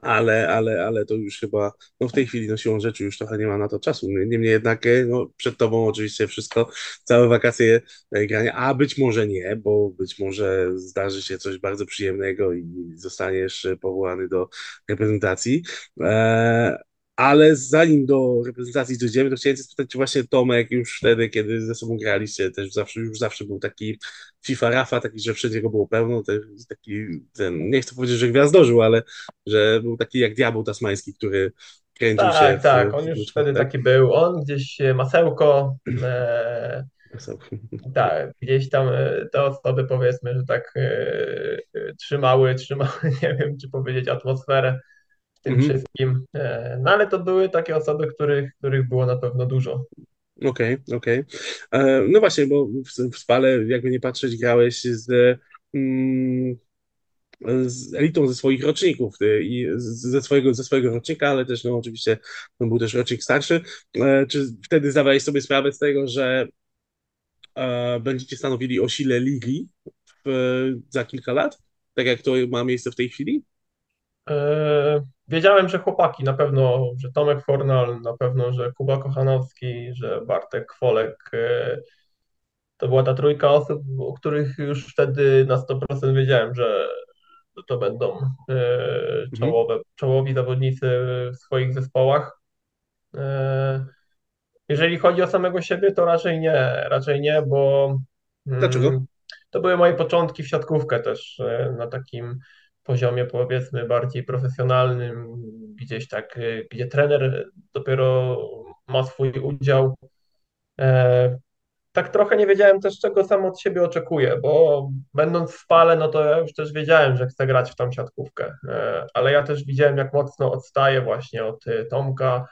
ale, ale, ale to już chyba, no w tej chwili, no siłą rzeczy już trochę nie ma na to czasu. Niemniej jednak, e, no przed tobą oczywiście wszystko, całe wakacje e, grania, a być może nie, bo być może zdarzy się coś bardzo przyjemnego i zostaniesz e, powołany do reprezentacji. E, ale zanim do reprezentacji dojdziemy, to chciałem cię spytać, czy właśnie Tomek już wtedy, kiedy ze sobą graliście, też zawsze, już zawsze był taki FIFA Rafa, taki, że wszędzie go było pełno, taki ten, nie chcę powiedzieć, że gwiazdożył, ale że był taki jak diabeł tasmański, który kręcił się tak, tak, on już wtedy tak? taki był. On gdzieś masełko, e, Tak, gdzieś tam e, te osoby powiedzmy, że tak e, e, trzymały, trzymały, nie wiem czy powiedzieć, atmosferę w tym Mhm. wszystkim. E, No ale to były takie osoby, których, których było na pewno dużo. Okej, okej. E, No właśnie, bo w, w Spale, jakby nie patrzeć, grałeś z, mm, z elitą ze swoich roczników y, i ze swojego, ze swojego rocznika, ale też no oczywiście no, był też rocznik starszy. E, Czy wtedy zdawałeś sobie sprawę z tego, że e, będziecie stanowili o sile ligi w, za kilka lat? Tak jak to ma miejsce w tej chwili? E, Wiedziałem, że chłopaki na pewno, że Tomek Fornal, na pewno, że Kuba Kochanowski, że Bartek Kwolek, e, to była ta trójka osób, o których już wtedy na 100% wiedziałem, że to będą e, Mhm. czołowe, czołowi zawodnicy w swoich zespołach. E, Jeżeli chodzi o samego siebie, to raczej nie, raczej nie, bo Dlaczego? mm, to były moje początki w siatkówkę też na takim poziomie powiedzmy bardziej profesjonalnym, gdzieś tak, gdzie trener dopiero ma swój udział. E, tak trochę nie wiedziałem też, czego sam od siebie oczekuję, bo będąc w Spale, no to ja już też wiedziałem, że chcę grać w tą siatkówkę, e, ale ja też widziałem, jak mocno odstaję właśnie od e, Tomka,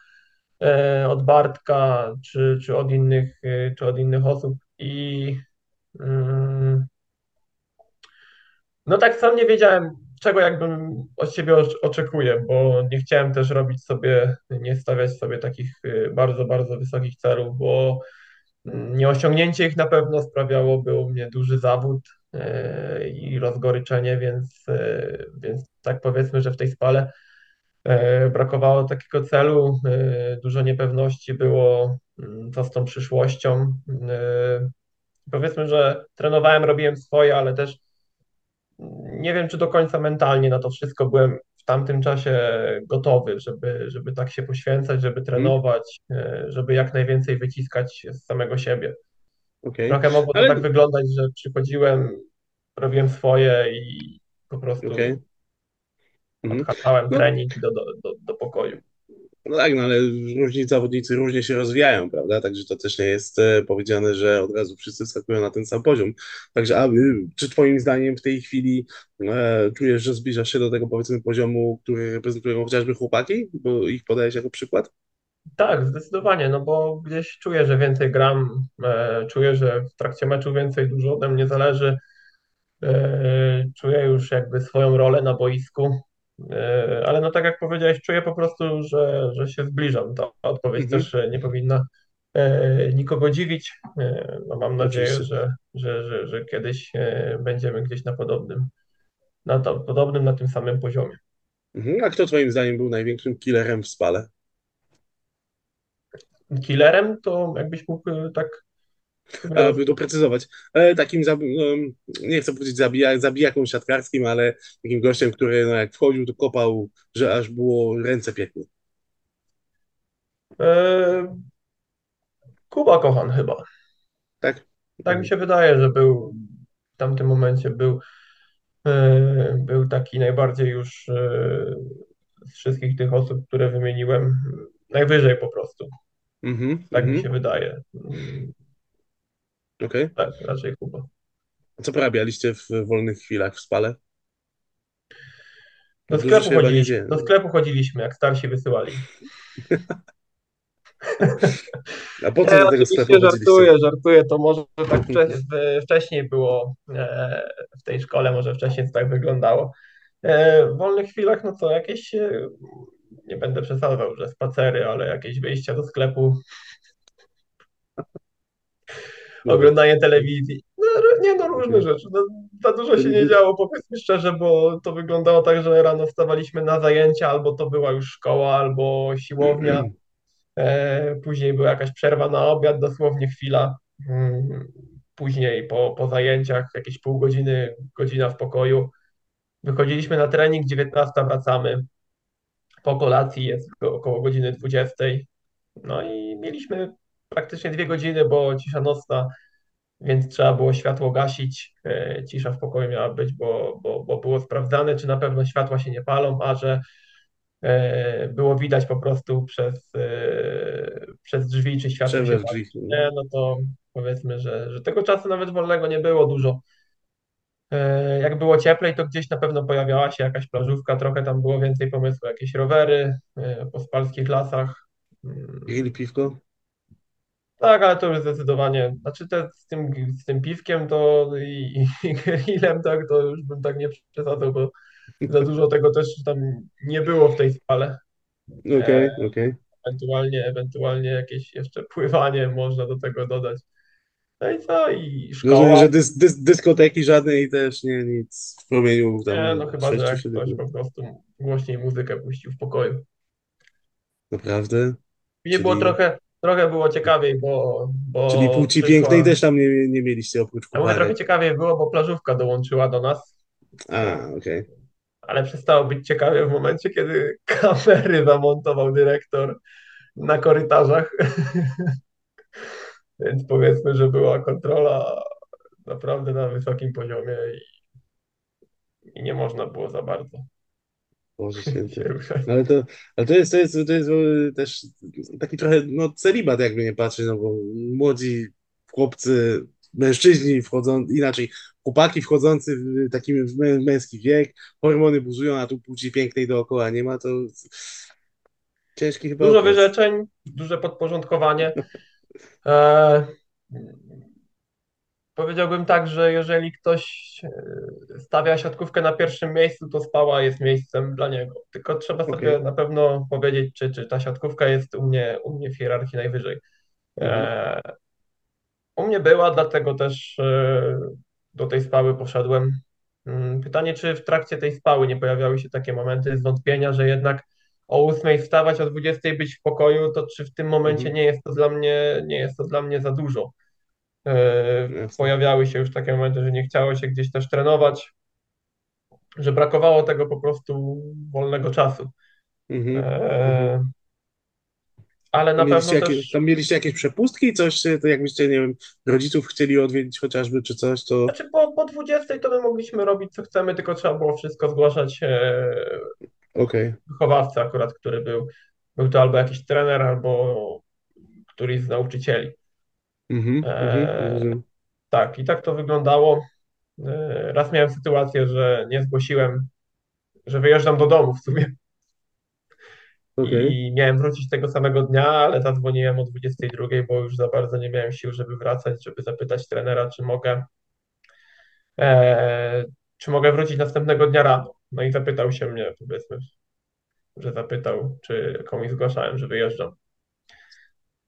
e, od Bartka, czy, czy, od innych, czy od innych osób i mm, no tak sam nie wiedziałem, czego jakbym od siebie oczekuję, bo nie chciałem też robić sobie, nie stawiać sobie takich bardzo, bardzo wysokich celów, bo Nieosiągnięcie ich na pewno sprawiałoby u mnie duży zawód e, i rozgoryczenie, więc, e, więc tak powiedzmy, że w tej spale brakowało takiego celu, dużo niepewności było, mm, co z tą przyszłością. Powiedzmy, że trenowałem, robiłem swoje, ale też nie wiem, czy do końca mentalnie na to wszystko byłem tamtym czasie gotowy, żeby, żeby tak się poświęcać, żeby mhm. trenować, hmm. żeby jak najwięcej wyciskać z samego siebie. Okay. Trochę mogło to Ale... tak wyglądać, że przychodziłem, robiłem swoje i po prostu okay. odhaczałem no. trening do, do, do, do pokoju. No tak, no ale różni zawodnicy różnie się rozwijają, prawda? Także to też nie jest e, powiedziane, że od razu wszyscy skakują na ten sam poziom. Także a, czy twoim zdaniem w tej chwili e, czujesz, że zbliżasz się do tego powiedzmy poziomu, który reprezentują chociażby chłopaki, bo ich podajesz jako przykład? Tak, zdecydowanie, no bo gdzieś czuję, że więcej gram, e, czuję, że w trakcie meczu więcej dużo ode mnie zależy, e, czuję już jakby swoją rolę na boisku, ale no tak jak powiedziałeś, czuję po prostu, że, że się zbliżam. Ta odpowiedź mhm. też nie powinna e, nikogo dziwić. E, no mam nadzieję, że, że, że, że kiedyś będziemy gdzieś na podobnym, na to, podobnym, na tym samym poziomie. Mhm. A kto twoim zdaniem był największym killerem w spale? Killerem to jakbyś mógł tak aby doprecyzować. Takim, nie chcę powiedzieć zabija, zabijaką siatkarskim, ale takim gościem, który no, jak wchodził, to kopał, że aż było ręce piekły. E, Kuba Kochan chyba. Tak? Tak mi się wydaje, że był w tamtym momencie był, e, był taki najbardziej już e, z wszystkich tych osób, które wymieniłem, najwyżej po prostu. Mm -hmm, tak mm -hmm. mi mhm. się wydaje. Okej. Okay. Tak, raczej Kuba. Co porabialiście w wolnych chwilach w spale? Do sklepu, chodziliśmy, do sklepu chodziliśmy, jak starsi wysyłali. A po co do tego sklepu żartuję, żartuję, to może tak wcześniej było e, w tej szkole, może wcześniej to tak wyglądało. E, w wolnych chwilach, no co, jakieś, e, nie będę przesadzał, że spacery, ale jakieś wyjścia do sklepu no. Oglądanie telewizji. No, nie no, różne rzeczy. No, za dużo się nie działo, powiedzmy szczerze, bo to wyglądało tak, że rano wstawaliśmy na zajęcia, albo to była już szkoła, albo siłownia. E, później była jakaś przerwa na obiad, dosłownie chwila. Mm, później po, po zajęciach jakieś pół godziny, godzina w pokoju. Wychodziliśmy na trening, 19 wracamy. Po kolacji jest około godziny 20. No i mieliśmy praktycznie dwie godziny, bo cisza nocna, więc trzeba było światło gasić. E, cisza w pokoju miała być, bo, bo, bo było sprawdzane, czy na pewno światła się nie palą, a że e, było widać po prostu przez, e, przez drzwi, czy światło się pali. Nie, no to powiedzmy, że, że tego czasu nawet wolnego nie było dużo. Jak było cieplej, to gdzieś na pewno pojawiała się jakaś plażówka, trochę tam było więcej pomysłu, jakieś rowery po spalskich lasach. Grill, piwko? Tak, ale to już zdecydowanie, znaczy te, z, tym, z tym piwkiem to i, i grillem tak, to już bym tak nie przesadzał, bo za dużo tego też tam nie było w tej spale. Okej, okay, e, okej. Okay. Ewentualnie, ewentualnie jakieś jeszcze pływanie można do tego dodać. No i co? I szkoła. Rozumiem, że dys, dys, dyskoteki żadnej też nie, nic w promieniu tam. Nie, no chyba, że jak ktoś po prostu głośniej muzykę puścił w pokoju. Naprawdę? Nie Czyli... było trochę, trochę było ciekawiej, bo... bo Czyli płci przyszła... pięknej też tam nie, nie mieliście oprócz kucharek. trochę ciekawiej było, bo plażówka dołączyła do nas. A, okej. Okay. Ale przestało być ciekawie w momencie, kiedy kamery zamontował dyrektor na korytarzach. Więc powiedzmy, że była kontrola naprawdę na wysokim poziomie i, i nie można było za bardzo Boże się ale to, ale to jest, to jest, to jest też taki trochę, no, celibat, jakby nie patrzeć, no bo młodzi chłopcy, mężczyźni wchodzą, inaczej, chłopaki wchodzący w taki męski wiek, hormony buzują, a tu płci pięknej dookoła nie ma, to ciężki chyba Dużo okres. wyrzeczeń, duże podporządkowanie. E, powiedziałbym tak, że jeżeli ktoś e, stawia siatkówkę na pierwszym miejscu, to spała jest miejscem dla niego. Tylko trzeba sobie Okej. na pewno powiedzieć, czy, czy ta siatkówka jest u mnie, u mnie w hierarchii najwyżej. Mhm. E, u mnie była, dlatego też e, do tej spały poszedłem. Mm, Pytanie, czy w trakcie tej spały nie pojawiały się takie momenty zwątpienia, że jednak o 8 wstawać, o 20 być w pokoju, to czy w tym momencie Mhm. nie jest to dla mnie, nie jest to dla mnie za dużo? E. Pojawiały się już takie momenty, że nie chciało się gdzieś też trenować, że brakowało tego po prostu wolnego czasu. Mhm. Mhm. E, Ale Tam na mieliście, pewno jakie, też tam mieliście jakieś przepustki, coś, to jakbyście, nie wiem, rodziców chcieli odwiedzić chociażby, czy coś, to Znaczy po, po 20 to my mogliśmy robić co chcemy, tylko trzeba było wszystko zgłaszać e, okej. wychowawcy akurat, który był, był to albo jakiś trener, albo któryś z nauczycieli. Mhm. Mhm. E, Rozumiem. tak, i tak to wyglądało. E, raz miałem sytuację, że nie zgłosiłem, że wyjeżdżam do domu w sumie i miałem wrócić tego samego dnia, ale zadzwoniłem o 22, bo już za bardzo nie miałem sił, żeby wracać, żeby zapytać trenera, czy mogę e, czy mogę wrócić następnego dnia rano. No i zapytał się mnie, powiedzmy, że zapytał, czy komuś zgłaszałem, że wyjeżdżam.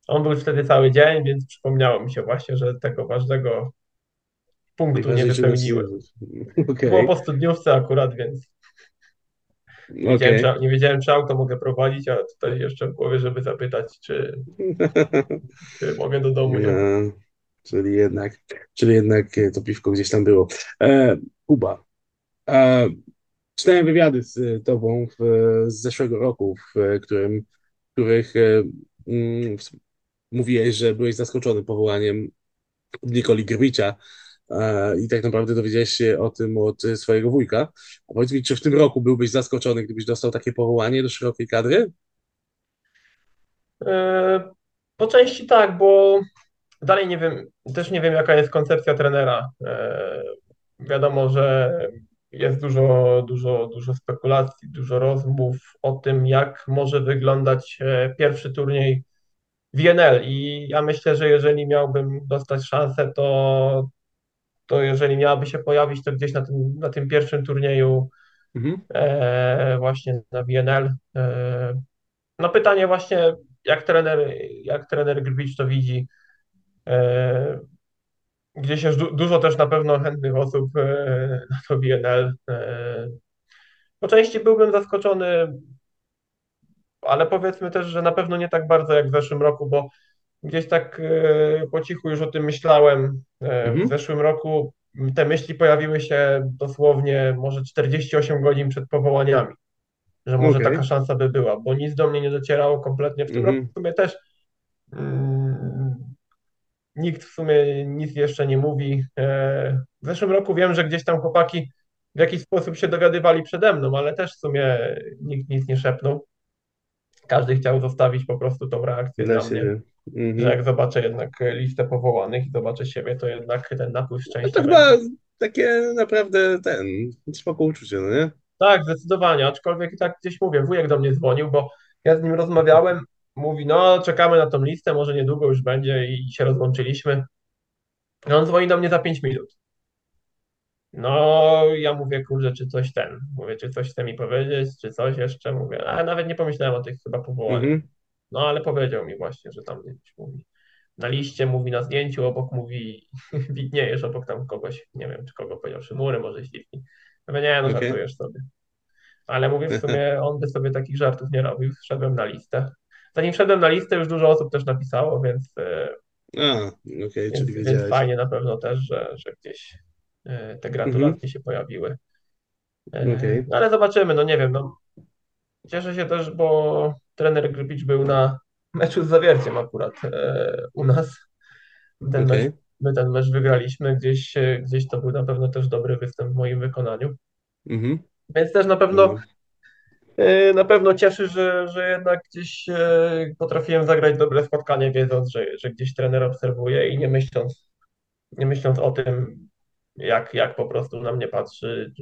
On był wtedy cały dzień, więc przypomniało mi się właśnie, że tego ważnego punktu nie wypełniłem. Było Okej. po studniówce akurat, więc nie wiedziałem, Okej. czy, nie wiedziałem, czy auto mogę prowadzić, a tutaj jeszcze w głowie, żeby zapytać, czy, czy mogę do domu No, jechać. czyli jednak, czyli jednak e, to piwko gdzieś tam było. E, Kuba, e, czytałem wywiady z e, tobą w, z zeszłego roku, w e, którym, w których e, mm, mówiłeś, że byłeś zaskoczony powołaniem Nikoli Grbicia e, i tak naprawdę dowiedziałeś się o tym od swojego wujka. A powiedz mi, czy w tym roku byłbyś zaskoczony, gdybyś dostał takie powołanie do szerokiej kadry? E, Po części tak, bo dalej nie wiem, też nie wiem, jaka jest koncepcja trenera. E, Wiadomo, że jest dużo, dużo, dużo spekulacji, dużo rozmów o tym, jak może wyglądać pierwszy turniej WNL. I ja myślę, że jeżeli miałbym dostać szansę, to, to jeżeli miałaby się pojawić, to gdzieś na tym, na tym pierwszym turnieju Mhm. e, właśnie na WNL. E, no pytanie właśnie, jak trener, jak trener Grbić to widzi. E, Gdzieś jest du dużo też na pewno chętnych osób e, na to WNL. E, po części byłbym zaskoczony, ale powiedzmy też, że na pewno nie tak bardzo jak w zeszłym roku, bo gdzieś tak e, po cichu już o tym myślałem. E, w Mhm. zeszłym roku te myśli pojawiły się dosłownie może 48 godzin przed powołaniami, że może taka Okej. szansa by była, bo nic do mnie nie docierało kompletnie. W tym roku Mhm. w sumie też mm, nikt w sumie nic jeszcze nie mówi. E, W zeszłym roku wiem, że gdzieś tam chłopaki w jakiś sposób się dogadywali przede mną, ale też w sumie nikt nic nie szepnął. Każdy chciał zostawić po prostu tą reakcję Dla dla mnie, siebie. że jak Mhm. zobaczę jednak listę powołanych i zobaczę siebie, to jednak ten napływ No to szczęścia chyba będzie. takie naprawdę ten, spoko uczucie, no nie? Tak, zdecydowanie, aczkolwiek tak gdzieś mówię, wujek do mnie dzwonił, bo ja z nim rozmawiałem, mówi, no czekamy na tą listę, może niedługo już będzie i się rozłączyliśmy. I on dzwoni do mnie za 5 minut. No, ja mówię, kurczę, czy coś ten, mówię, czy coś chce mi powiedzieć, czy coś jeszcze, mówię, a nawet nie pomyślałem o tych chyba powołaniach. Mhm. No, ale powiedział mi właśnie, że tam gdzieś mówi, na liście mówi na zdjęciu, obok mówi, widniejesz obok tam kogoś, nie wiem, czy kogo powiedział, Szymury, może śliwki. Mówię, nie, no Okej. żartujesz sobie. Ale mówię, w sumie on by sobie takich żartów nie robił, wszedłem na listę. Zanim wszedłem na listę, już dużo osób też napisało, więc, e, A, okej, czyli więc, więc wiedziałeś. fajnie na pewno też, że, że gdzieś e, te Mhm. gratulacje się pojawiły. E, Okej. No ale zobaczymy, no nie wiem, no cieszę się też, bo trener Grbić był na meczu z Zawierciem akurat e, u nas. Ten mecz, Okej. my ten mecz wygraliśmy, gdzieś, gdzieś to był na pewno też dobry występ w moim wykonaniu. Mhm. Więc też na pewno No. na pewno cieszy, że, że jednak gdzieś potrafiłem zagrać dobre spotkanie, wiedząc, że, że gdzieś trener obserwuje i nie myśląc, nie myśląc o tym, jak, jak po prostu na mnie patrzy,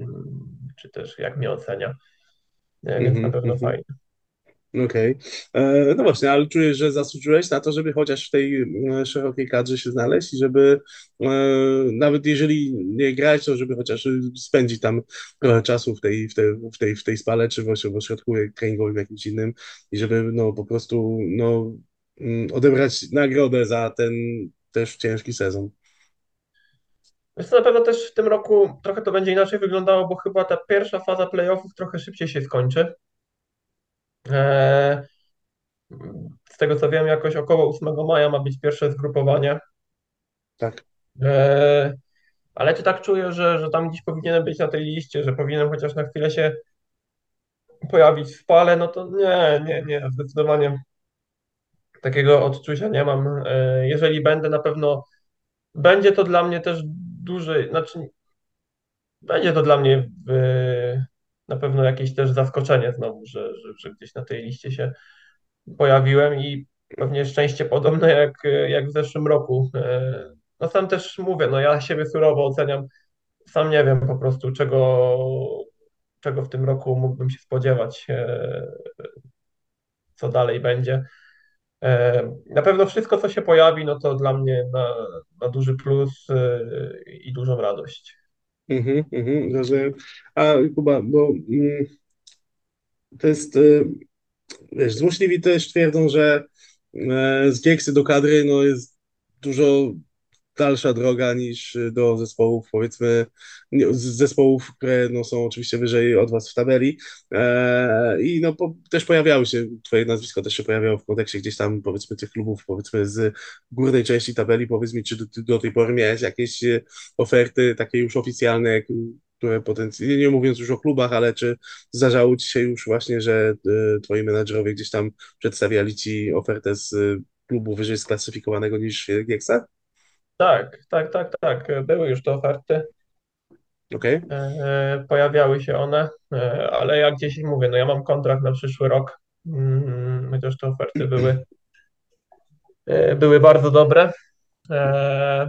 czy, też jak mnie ocenia. Więc na Mhm, pewno mhm. fajnie. Okej. E, No właśnie, ale czujesz, że zasłużyłeś na to, żeby chociaż w tej e, szerokiej kadrze się znaleźć i żeby e, nawet jeżeli nie grać, to żeby chociaż spędzić tam trochę czasu w tej, w tej, w tej, w tej spale, czy w oś- w ośrodku treningowym jakimś innym i żeby no po prostu no, mm, odebrać nagrodę za ten też ciężki sezon. Wiesz co, na pewno też w tym roku trochę to będzie inaczej wyglądało, bo chyba ta pierwsza faza playoffów trochę szybciej się skończy. E, Z tego co wiem, jakoś około 8 maja ma być pierwsze zgrupowanie. Tak. E, Ale czy tak czuję, że, że tam gdzieś powinienem być na tej liście, że powinienem chociaż na chwilę się pojawić w pale? No to nie, nie, nie, zdecydowanie takiego odczucia nie mam. E, Jeżeli będę, na pewno będzie to dla mnie też duży, znaczy będzie to dla mnie e, na pewno jakieś też zaskoczenie znowu, że, że, że gdzieś na tej liście się pojawiłem i pewnie szczęście podobne jak, jak w zeszłym roku. E, No sam też mówię, no ja siebie surowo oceniam. Sam nie wiem po prostu, czego, czego w tym roku mógłbym się spodziewać, co dalej będzie. E, Na pewno wszystko, co się pojawi, no to dla mnie na, na duży plus e, i dużą radość. Mhm, mhm. A Kuba, bo mm, to jest, e, wiesz, złośliwi też twierdzą, że z Gieksy do kadry no, jest dużo dalsza droga niż do zespołów, powiedzmy, zespołów, które no, są oczywiście wyżej od was w tabeli. E, I no, po, też pojawiały się, twoje nazwisko też się pojawiało w kontekście gdzieś tam, powiedzmy, tych klubów, powiedzmy, z górnej części tabeli. Powiedz mi, czy do, do tej pory miałeś jakieś e, oferty takie już oficjalne, które potencjalnie, nie mówiąc już o klubach, ale czy zdarzało ci się już właśnie, że e, twoi menadżerowie gdzieś tam przedstawiali ci ofertę z e, klubu wyżej sklasyfikowanego niż Gieksa? Tak, tak, tak, tak. Były już te oferty, Okej. e, pojawiały się one, e, ale jak gdzieś mówię, no ja mam kontrakt na przyszły rok, mm, chociaż te oferty były, e, były bardzo dobre. E,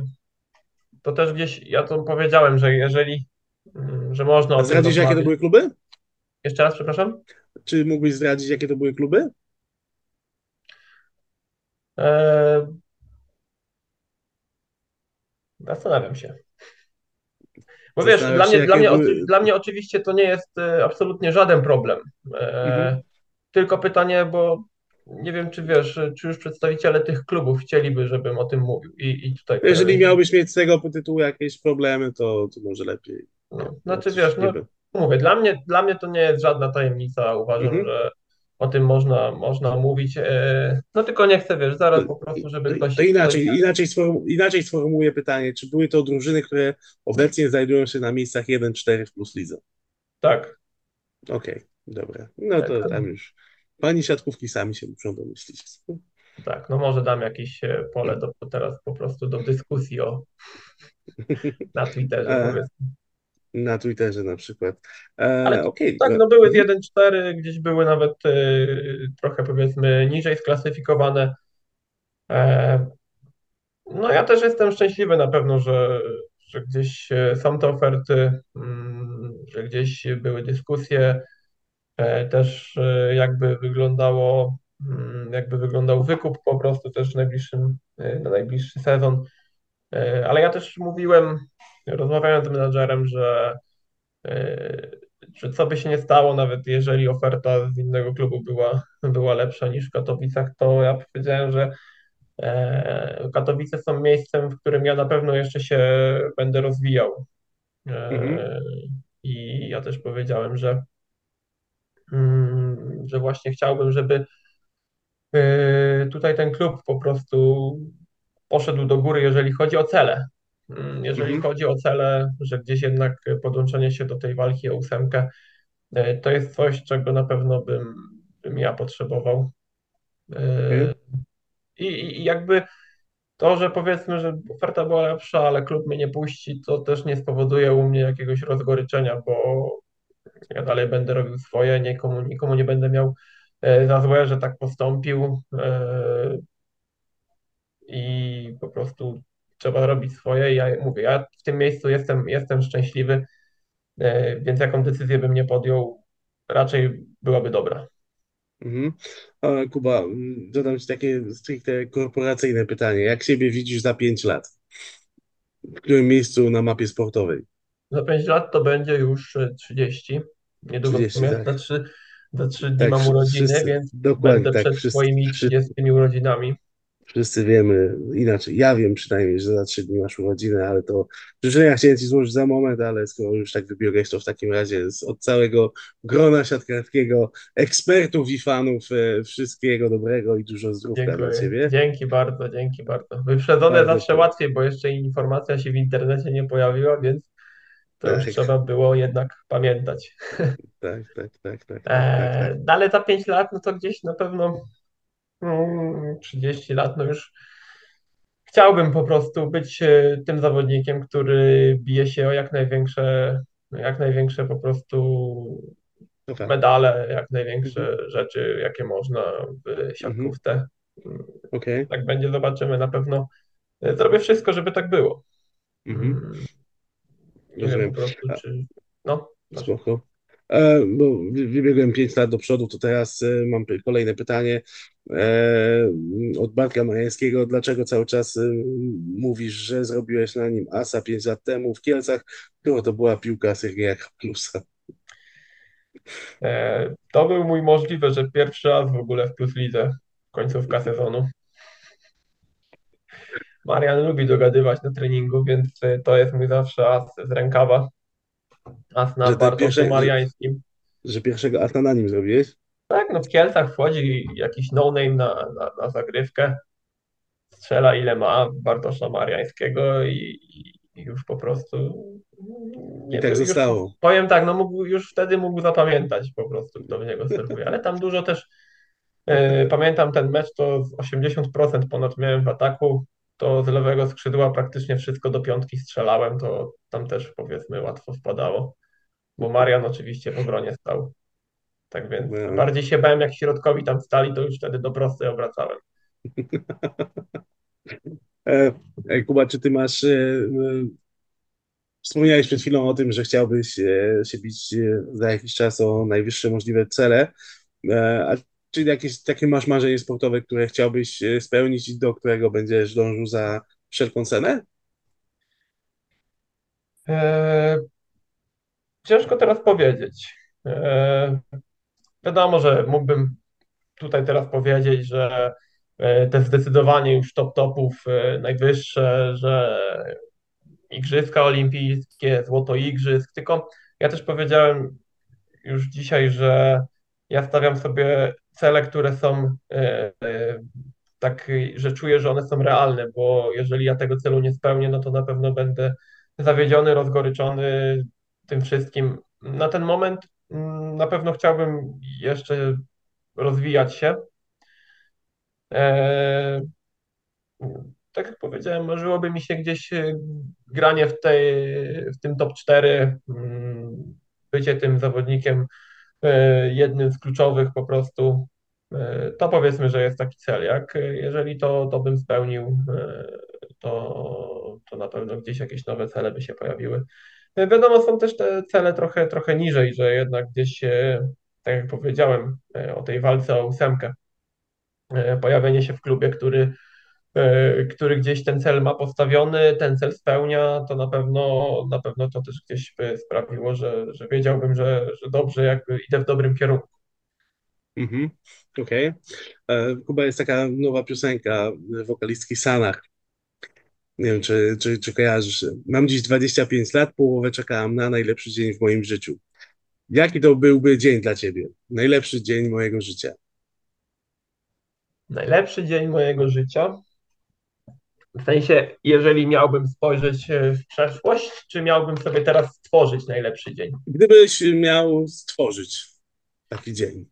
To też gdzieś, ja to powiedziałem, że jeżeli, mm, że można A zdradzisz, jakie to były kluby? Jeszcze raz, przepraszam? Czy mógłbyś zdradzić, jakie to były kluby? E, Zastanawiam się. Bo wiesz, Zastanawiam dla mnie, dla mnie, były. dla mnie oczywiście to nie jest e, absolutnie żaden problem. Mhm. E, Tylko pytanie, bo nie wiem, czy wiesz, czy już przedstawiciele tych klubów chcieliby, żebym o tym mówił. I, i tutaj Jeżeli miałbyś mieć z tego tytułu jakieś problemy, to, to może lepiej. No, no, znaczy coś wiesz, no mówię, dla mnie, dla mnie to nie jest żadna tajemnica. Uważam, Mhm. że o tym można, można mówić. E, No tylko nie chcę, wiesz, zaraz po prostu, żeby ktoś, to ktoś inaczej, inaczej, sformu, inaczej sformułuję pytanie. Czy były to drużyny, które obecnie znajdują się na miejscach 1-4 w plus lidze? tak, Okej, dobra. No tak, to tam już. Pani siatkówki sami się muszą domyślić. tak, no może dam jakieś e, pole do, teraz po prostu do dyskusji o, na Twitterze E, powiedzmy. Na Twitterze na przykład. Ale E, to, okej. tak, no były z mhm. 1-4, gdzieś były nawet e, trochę powiedzmy niżej sklasyfikowane. E, No ja też jestem szczęśliwy na pewno, że, że gdzieś e, są te oferty, mm, że gdzieś były dyskusje, e, też e, jakby wyglądało, mm, jakby wyglądał wykup po prostu też w najbliższym, na najbliższy sezon. Ale ja też mówiłem, rozmawiając z menadżerem, że, e, że co by się nie stało, nawet jeżeli oferta z innego klubu była, była lepsza niż w Katowicach, to ja powiedziałem, że E, Katowice są miejscem, w którym ja na pewno jeszcze się będę rozwijał. Mhm. E, I ja też powiedziałem, że, mm, że właśnie chciałbym, żeby e, tutaj ten klub po prostu poszedł do góry, jeżeli chodzi o cele. Mm, Jeżeli Mhm. chodzi o cele, że gdzieś jednak podłączenie się do tej walki o ósemkę, e, to jest coś, czego na pewno bym, bym ja potrzebował. E, I, i i jakby To, że powiedzmy, że oferta była lepsza, ale klub mnie nie puści, to też nie spowoduje u mnie jakiegoś rozgoryczenia, bo, Ja dalej będę robił swoje, nikomu, nikomu nie będę miał e, za złe, że tak postąpił i po prostu trzeba robić swoje. Ja mówię, ja w tym miejscu jestem, jestem szczęśliwy, e, więc jaką decyzję bym nie podjął, raczej byłaby dobra. Mhm. Kuba, zadam Ci takie stricte korporacyjne pytanie. Jak siebie widzisz za 5 lat? W którym miejscu na mapie sportowej? Za 5 lat to będzie już e, 30. Niedługo w 30, sumie, tak. za 3, za 3 dni Tak, mam urodziny, wszyscy, więc dokładnie będę tak. przed Wszyscy, swoimi wszy- 30 urodzinami. Wszyscy wiemy inaczej. Ja wiem przynajmniej, że za 3 dni masz urodziny, ale to życzenia chciałem Ci złożyć za moment, ale skoro już tak wybiegłeś, to w takim razie z, od całego grona siatkarskiego, ekspertów i fanów e, wszystkiego dobrego i dużo zdrówka dla Dziękuję. Ciebie. Dzięki bardzo, dzięki bardzo. Wyprzedzone Bardzo zawsze proszę. łatwiej, bo jeszcze informacja się w internecie nie pojawiła, więc to już Tak, trzeba było jednak pamiętać. tak, tak, tak, tak, tak, tak, tak. Eee, no ale za 5 lat, no to gdzieś na pewno mm, 30 lat, no już chciałbym po prostu być e, tym zawodnikiem, który bije się o jak największe, jak największe po prostu Dobra. medale, jak Mhm, największe rzeczy, jakie można w mhm, siatkówce. okej. Tak będzie, zobaczymy. Na pewno e, zrobię wszystko, żeby tak było. Mhm, Mm, Nie wiem rozumiem. prostu, czy. No, spoko. E, bo wy- wybiegłem 5 lat do przodu, to teraz mam kolejne pytanie od Bartka Majańskiego. Dlaczego cały czas e, mówisz, że zrobiłeś na nim asa 5 lat temu w Kielcach, którą to była piłka Sergeja Plusa? E, To był mój możliwe, że pierwszy raz w ogóle w Plus Lidze, końcówka sezonu. Marian lubi dogadywać na treningu, więc e, to jest mój zawsze as z rękawa. As na Że, ten Bartoszu pierwsze, że, Mariańskim. że pierwszego asa na nim zrobiłeś? Tak, no w Kielcach wchodzi jakiś no-name na, na, na zagrywkę, strzela ile ma Bartosza Mariańskiego i, i już po prostu I nie tak wiem, już zostało. powiem tak, no mógł, już wtedy mógł zapamiętać po prostu, kto w niego serwuje, ale tam dużo też e, pamiętam ten mecz, to z 80% ponad miałem w ataku, to z lewego skrzydła praktycznie wszystko do piątki strzelałem, to tam też powiedzmy łatwo wpadało, bo Marian oczywiście w obronie stał. Tak więc No. bardziej się bałem, jak środkowi tam stali, to już wtedy do prostej obracałem. E, e, Kuba, czy ty masz. E, e, wspomniałeś przed chwilą o tym, że chciałbyś się bić za jakiś czas o najwyższe możliwe cele. A czy jakieś takie masz marzenie sportowe, które chciałbyś spełnić i do którego będziesz dążył za wszelką cenę? Ciężko teraz powiedzieć. Wiadomo, że mógłbym tutaj teraz powiedzieć, że e, te zdecydowanie już top topów e, najwyższe, że Igrzyska Olimpijskie, złoto igrzysk, tylko ja też powiedziałem już dzisiaj, że ja stawiam sobie cele, które są e, tak, że czuję, że one są realne, bo jeżeli ja tego celu nie spełnię, no to na pewno będę zawiedziony, rozgoryczony tym wszystkim. Na ten moment na pewno chciałbym jeszcze rozwijać się. E, tak jak powiedziałem, marzyłoby mi się gdzieś e, granie w, tej, w tym top 4, mm, bycie tym zawodnikiem e, jednym z kluczowych po prostu. To powiedzmy, że jest taki cel. Jak jeżeli to, to bym spełnił, to, to na pewno gdzieś jakieś nowe cele by się pojawiły. Wiadomo, są też te cele trochę, trochę niżej, że jednak gdzieś, tak jak powiedziałem, e, o tej walce o ósemkę, e, pojawienie się w klubie, który e, który gdzieś ten cel ma postawiony, ten cel spełnia, to na pewno, na pewno to też gdzieś by sprawiło, że, że wiedziałbym, że, że dobrze jakby idę w dobrym kierunku. Mhm, okej. E, Kuba, jest taka nowa piosenka wokalistki Sanach. Nie wiem, czy, czy, czy kojarzysz. Mam dziś 25 lat, połowę czekałam na najlepszy dzień w moim życiu. Jaki to byłby dzień dla ciebie? Najlepszy dzień mojego życia. Najlepszy dzień mojego życia. W sensie, jeżeli miałbym spojrzeć e, w przeszłość, czy miałbym sobie teraz stworzyć najlepszy dzień? Gdybyś miał stworzyć taki dzień.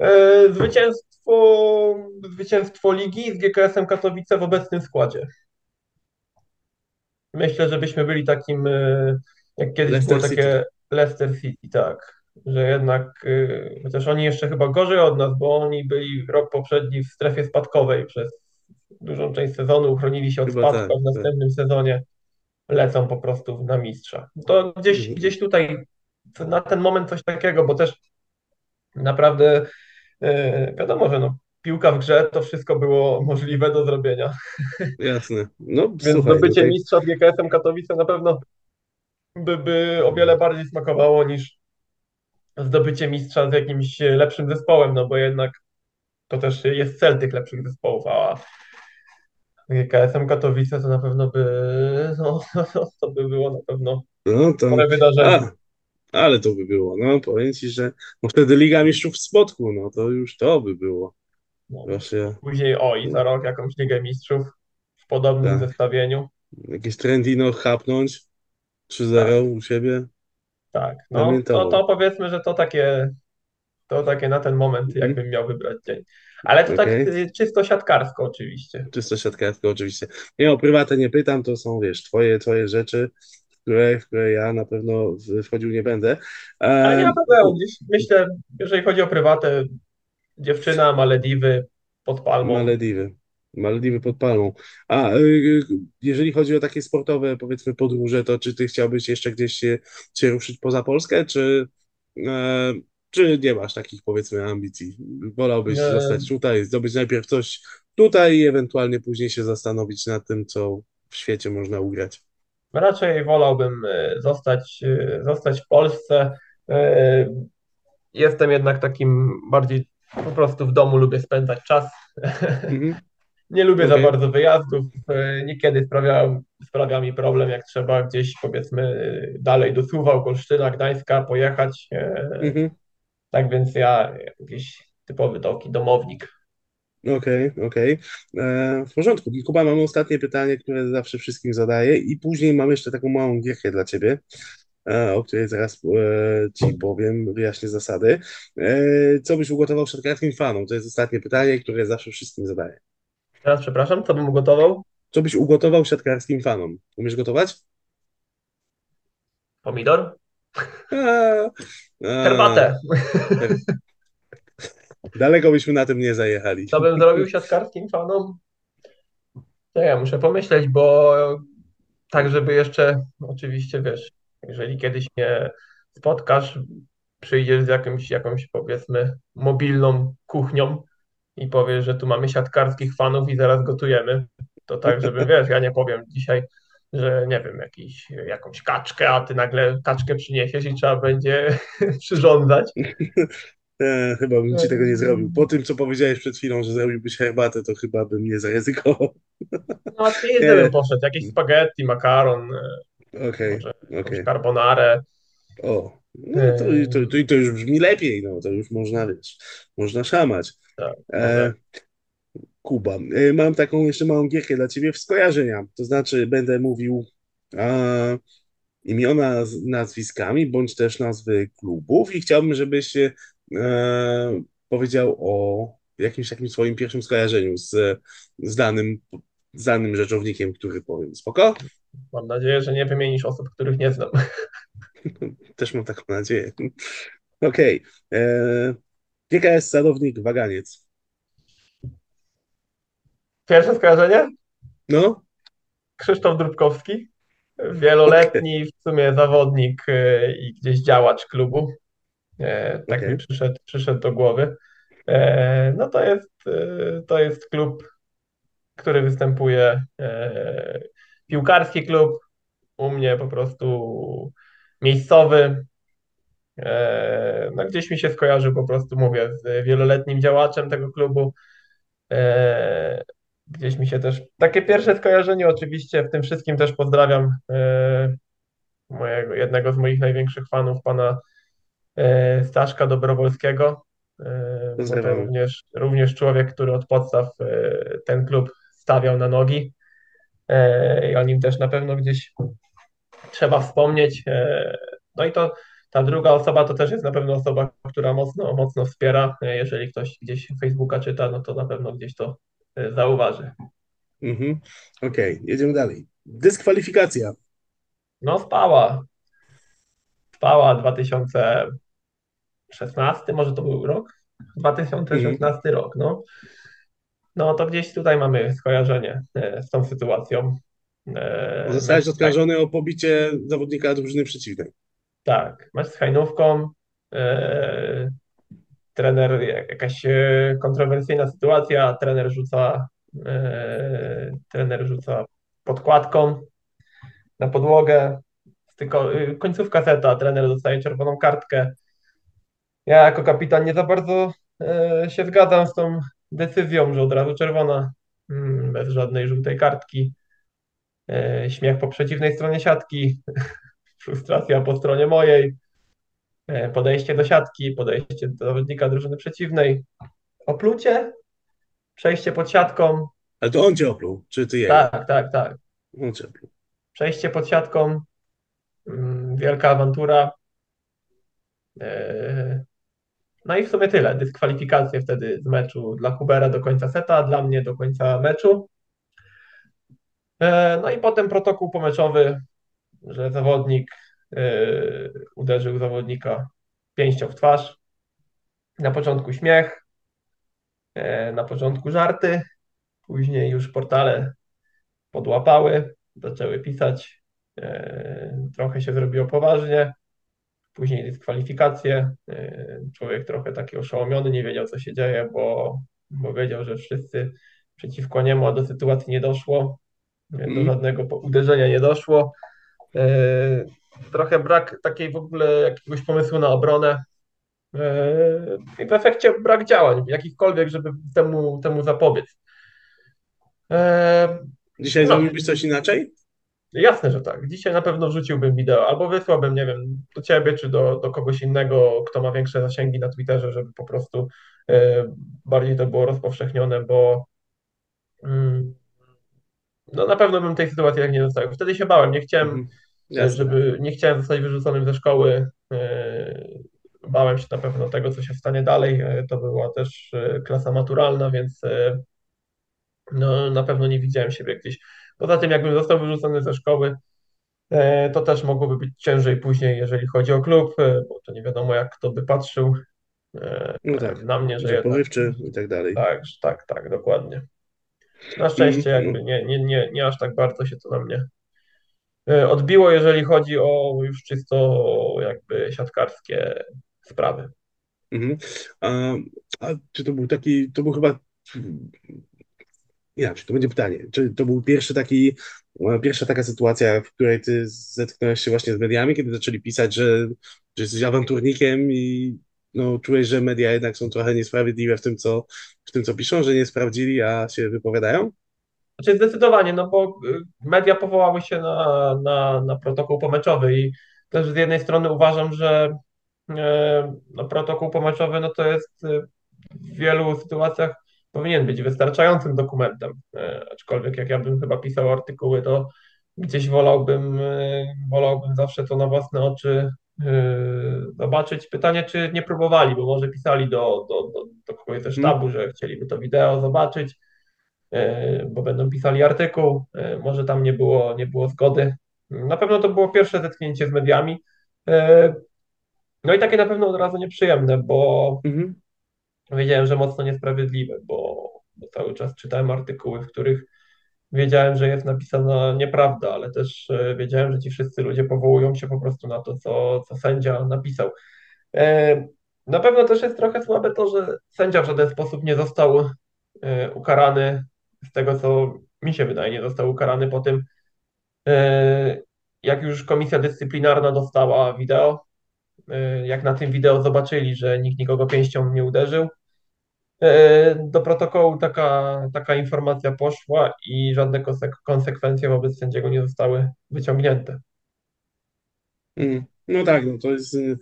E, Zwycięstwo, zwycięstwo ligi z GKS-em Katowice w obecnym składzie. Myślę, żebyśmy byli takim, e, jak kiedyś Leicester było City. takie Leicester City, tak. Że jednak, y, chociaż oni jeszcze chyba gorzej od nas, bo oni byli rok poprzedni w strefie spadkowej przez dużą część sezonu, uchronili się od Chyba spadku, tak. w tak. następnym sezonie lecą po prostu na mistrza. To gdzieś, Mhm. gdzieś tutaj na ten moment coś takiego, bo też naprawdę wiadomo, że no, piłka w grze to wszystko było możliwe do zrobienia. Jasne. No Więc słuchaj, zdobycie tutaj mistrza z GKS-em Katowice na pewno by, by o wiele bardziej smakowało niż zdobycie mistrza z jakimś lepszym zespołem, no bo jednak to też jest cel tych lepszych zespołów, a GKS-em Katowice to na pewno by, no, to by było na pewno no to... wydarzenie. A, ale to by było, no powiem ci, że no wtedy Liga Mistrzów w Spodku, no to już to by było. No. Właśnie, Później o i za rok jakąś Ligę Mistrzów w podobnym Tak. zestawieniu. jakieś Trendino chapnąć, 3-0 Tak. u siebie. Tak, no to, Pamiętało. to powiedzmy, że to takie, to takie na ten moment, Mhm. jakbym miał wybrać dzień. Ale to tak Okej. y, czysto siatkarsko oczywiście. Czysto siatkarsko oczywiście. Nie o prywatę nie pytam, to są, wiesz, twoje, twoje rzeczy, w które, w które ja na pewno wchodził nie będę. Ale nie ma problemu. Myślę, jeżeli chodzi o prywatę, dziewczyna, Malediwy pod palmą. Malediwy. Malediwy pod palmą. A y, y, jeżeli chodzi o takie sportowe, powiedzmy, podróże, to czy ty chciałbyś jeszcze gdzieś się, się ruszyć poza Polskę, czy, e, czy nie masz takich, powiedzmy, ambicji? Wolałbyś Nie. zostać tutaj, zdobyć najpierw coś tutaj i ewentualnie później się zastanowić nad tym, co w świecie można ugrać. Raczej wolałbym y, zostać, y, zostać w Polsce. Y, Jestem jednak takim bardziej po prostu w domu lubię spędzać czas. Mhm. Nie lubię za Okej. bardzo wyjazdów. Niekiedy sprawia, sprawia mi problem, jak trzeba gdzieś powiedzmy dalej do Suwałk, Olsztyna, Gdańska pojechać. Mhm. Tak więc ja jakiś typowy taki domownik. Okej, okej. E, W porządku. Kuba, mam ostatnie pytanie, które zawsze wszystkim zadaję i później mam jeszcze taką małą gierkę dla ciebie, e, o której zaraz e, ci powiem, wyjaśnię zasady. E, Co byś ugotował siatkarskim fanom? To jest ostatnie pytanie, które zawsze wszystkim zadaję. Teraz przepraszam, co bym ugotował? Co byś ugotował siatkarskim fanom? Umiesz gotować? Pomidor? A, a, Herbatę. Daleko byśmy na tym nie zajechali. Co bym zrobił siatkarskim fanom? To ja muszę pomyśleć, bo tak, żeby jeszcze, oczywiście wiesz, jeżeli kiedyś mnie spotkasz, przyjdziesz z jakimś, jakąś powiedzmy mobilną kuchnią i powiesz, że tu mamy siatkarskich fanów i zaraz gotujemy, to tak, żeby wiesz, ja nie powiem dzisiaj, że nie wiem, jakiś, jakąś kaczkę, a ty nagle kaczkę przyniesiesz i trzeba będzie przyrządzać. E, chyba bym ci tego nie zrobił. Po tym, co powiedziałeś przed chwilą, że zrobiłbyś herbatę, to chyba bym nie zaryzykował. No, a bym poszedł, jakieś spaghetti, makaron, Okej, może okej. jakąś carbonarę. O, no to, to, to, to już brzmi lepiej, no to już można, wiesz, można szamać. Tak, E, Kuba, e, mam taką jeszcze małą gierkę dla ciebie w skojarzenia, to znaczy będę mówił e, imiona z nazwiskami, bądź też nazwy klubów i chciałbym, żebyś e, powiedział o jakimś takim swoim pierwszym skojarzeniu z, z danym, z danym rzeczownikiem, który powiem. Spoko? Mam nadzieję, że nie wymienisz osób, których nie znam. Też mam taką nadzieję. Okej. E, GKS Sadownik Waganiec. Pierwsze skojarzenie? No, Krzysztof Drubkowski, wieloletni w sumie zawodnik e, i gdzieś działacz klubu. E, Tak Okej. mi przyszedł, przyszedł do głowy. E, No to jest, e, to jest klub, który występuje, piłkarski klub, u mnie po prostu miejscowy. No gdzieś mi się skojarzył po prostu, mówię, z wieloletnim działaczem tego klubu. Gdzieś mi się też takie pierwsze skojarzenie, oczywiście w tym wszystkim też pozdrawiam mojego, jednego z moich największych fanów, pana Staszka Dobrowolskiego, e, również, również człowiek, który od podstaw e, ten klub stawiał na nogi e, i o nim też na pewno gdzieś trzeba wspomnieć. E, No i to ta druga osoba to też jest na pewno osoba, która mocno, mocno wspiera. E, Jeżeli ktoś gdzieś Facebooka czyta, no to na pewno gdzieś to e, zauważy. mhm. Okej, jedziemy dalej. Dyskwalifikacja. No spała. Trwała 2016, może to był rok? 2016 rok, no. No to gdzieś tutaj mamy skojarzenie e, z tą sytuacją. E, Zostałeś mecz- oskarżony o pobicie zawodnika drużyny przeciwnej. Tak, mecz z Hajnówką. E, trener, jak- jakaś kontrowersyjna sytuacja, trener rzuca, trener rzuca podkładką na podłogę. Tylko y, końcówka seta, trener dostaje czerwoną kartkę. Ja jako kapitan nie za bardzo e, się zgadzam z tą decyzją, że od razu czerwona, mm, bez żadnej żółtej kartki. E, Śmiech po przeciwnej stronie siatki, frustracja po stronie mojej, podejście do siatki, podejście do zawodnika drużyny przeciwnej, oplucie, przejście pod siatką, Ale to on cię opluł, czy ty jego? tak, tak, tak, On cię opluł. przejście pod siatką, wielka awantura. E, No i w sumie tyle. Dyskwalifikacje wtedy z meczu dla Hubera do końca seta, dla mnie do końca meczu. E, No i potem protokół pomeczowy, że zawodnik e, uderzył zawodnika pięścią w twarz. Na początku śmiech, na początku żarty, później już portale podłapały, zaczęły pisać, trochę się zrobiło poważnie, później dyskwalifikacje, e, człowiek trochę taki oszołomiony, nie wiedział co się dzieje, bo, bo wiedział, że wszyscy przeciwko niemu, a do sytuacji nie doszło, e, do Mhm. żadnego uderzenia nie doszło. E, Trochę brak takiej w ogóle jakiegoś pomysłu na obronę. I w efekcie brak działań, jakichkolwiek, żeby temu, temu zapobiec. Dzisiaj No. zrobiłbyś coś inaczej? Jasne, że tak. Dzisiaj na pewno wrzuciłbym wideo, albo wysłałbym, nie wiem, do ciebie, czy do, do kogoś innego, kto ma większe zasięgi na Twitterze, żeby po prostu e, bardziej to było rozpowszechnione, bo mm, no na pewno bym tej sytuacji jak nie zostawił. Wtedy się bałem, nie chciałem, Mhm. Jasne. żeby, nie chciałem zostać wyrzuconym ze szkoły. e, Bałem się na pewno tego, co się stanie dalej. E, To była też e, klasa maturalna, więc e, no, na pewno nie widziałem siebie gdzieś. Poza tym, jakbym został wyrzucony ze szkoły, E, To też mogłoby być ciężej później, jeżeli chodzi o klub, e, bo to nie wiadomo, jak kto by patrzył e, No tak, na mnie, że jednak i tak dalej. tak, tak, tak, dokładnie. Na szczęście jakby nie, nie, nie, nie aż tak bardzo się to na mnie odbiło, jeżeli chodzi o już czysto jakby siatkarskie sprawy. Mhm. A, a czy to był taki, to był chyba, inaczej, to będzie pytanie, czy to był pierwszy taki, e, pierwsza taka sytuacja, w której ty zetknąłeś się właśnie z mediami, kiedy zaczęli pisać, że, że jesteś awanturnikiem i no, czułeś, że media jednak są trochę niesprawiedliwe w tym, co, w tym, co piszą, że nie sprawdzili, a się wypowiadają? Znaczy zdecydowanie, no bo y, media powołały się na, na, na protokół pomeczowy i też z jednej strony uważam, że e, no, protokół pomeczowy no to jest w wielu sytuacjach powinien być wystarczającym dokumentem, E, aczkolwiek jak ja bym chyba pisał artykuły, to gdzieś wolałbym, e, wolałbym zawsze to na własne oczy e, zobaczyć. Pytanie, czy nie próbowali, bo może pisali do, do, do, do kogoś ze sztabu, że chcieliby to wideo zobaczyć bo będą pisali artykuł, może tam nie było, nie było zgody. Na pewno to było pierwsze zetknięcie z mediami. No i takie na pewno od razu nieprzyjemne, bo Mhm. Wiedziałem, że mocno niesprawiedliwe, bo, bo cały czas czytałem artykuły, w których wiedziałem, że jest napisana nieprawda, ale też e, wiedziałem, że ci wszyscy ludzie powołują się po prostu na to, co, co sędzia napisał. E, Na pewno też jest trochę słabe to, że sędzia w żaden sposób nie został e, ukarany z tego, co mi się wydaje, nie został ukarany po tym, jak już komisja dyscyplinarna dostała wideo, jak na tym wideo zobaczyli, że nikt nikogo pięścią nie uderzył. E, Do protokołu taka, taka informacja poszła i żadne konsek- konsekwencje wobec sędziego nie zostały wyciągnięte. Mhm. No tak, no to jest y,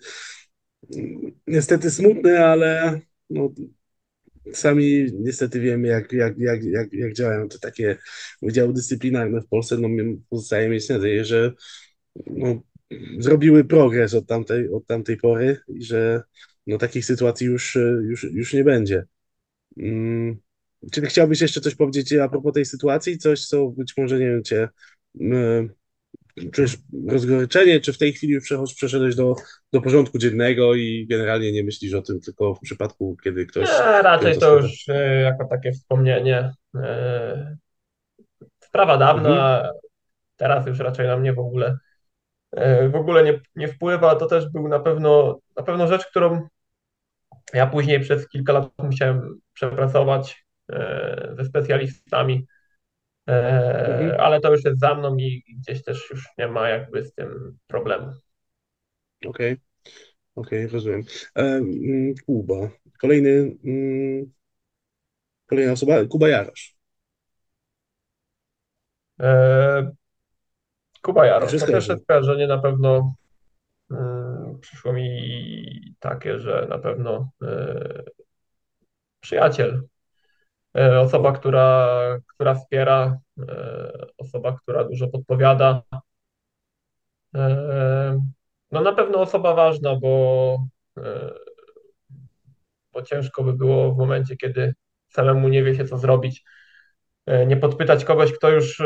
niestety smutne, ale no, sami niestety wiemy, jak, jak, jak, jak, jak działają te takie wydziały dyscyplinarne w Polsce. No, pozostaje mieć nadzieję, że no, zrobiły progres od tamtej, od tamtej pory i że no, takich sytuacji już, y, już, już nie będzie. Mm. Czy chciałbyś jeszcze coś powiedzieć a propos tej sytuacji? Coś, co być może, nie wiem, cię y, czujesz rozgoryczenie, czy w tej chwili już przeszedłeś do, do porządku dziennego i generalnie nie myślisz o tym, tylko w przypadku, kiedy ktoś... Nie, raczej to już e, jako takie wspomnienie. E, sprawa dawna, mhm. teraz już raczej na mnie w ogóle w ogóle nie, nie wpływa. To też był na pewno, na pewno rzecz, którą ja później przez kilka lat musiałem przepracować ze specjalistami mhm. ale to już jest za mną i gdzieś też już nie ma jakby z tym problemu. Okej, okay. okej, okay, rozumiem. E, Kuba. Kolejny, mm, kolejna osoba, Kuba Jarosz. E, Kuba Jarosz. To pierwsze skojarzenie na pewno y, przyszło mi takie, że na pewno przyjaciel E, osoba, która, która wspiera, e, osoba, która dużo podpowiada. E, no na pewno osoba ważna, bo, bo ciężko by było w momencie, kiedy samemu nie wie się, co zrobić, nie podpytać kogoś, kto już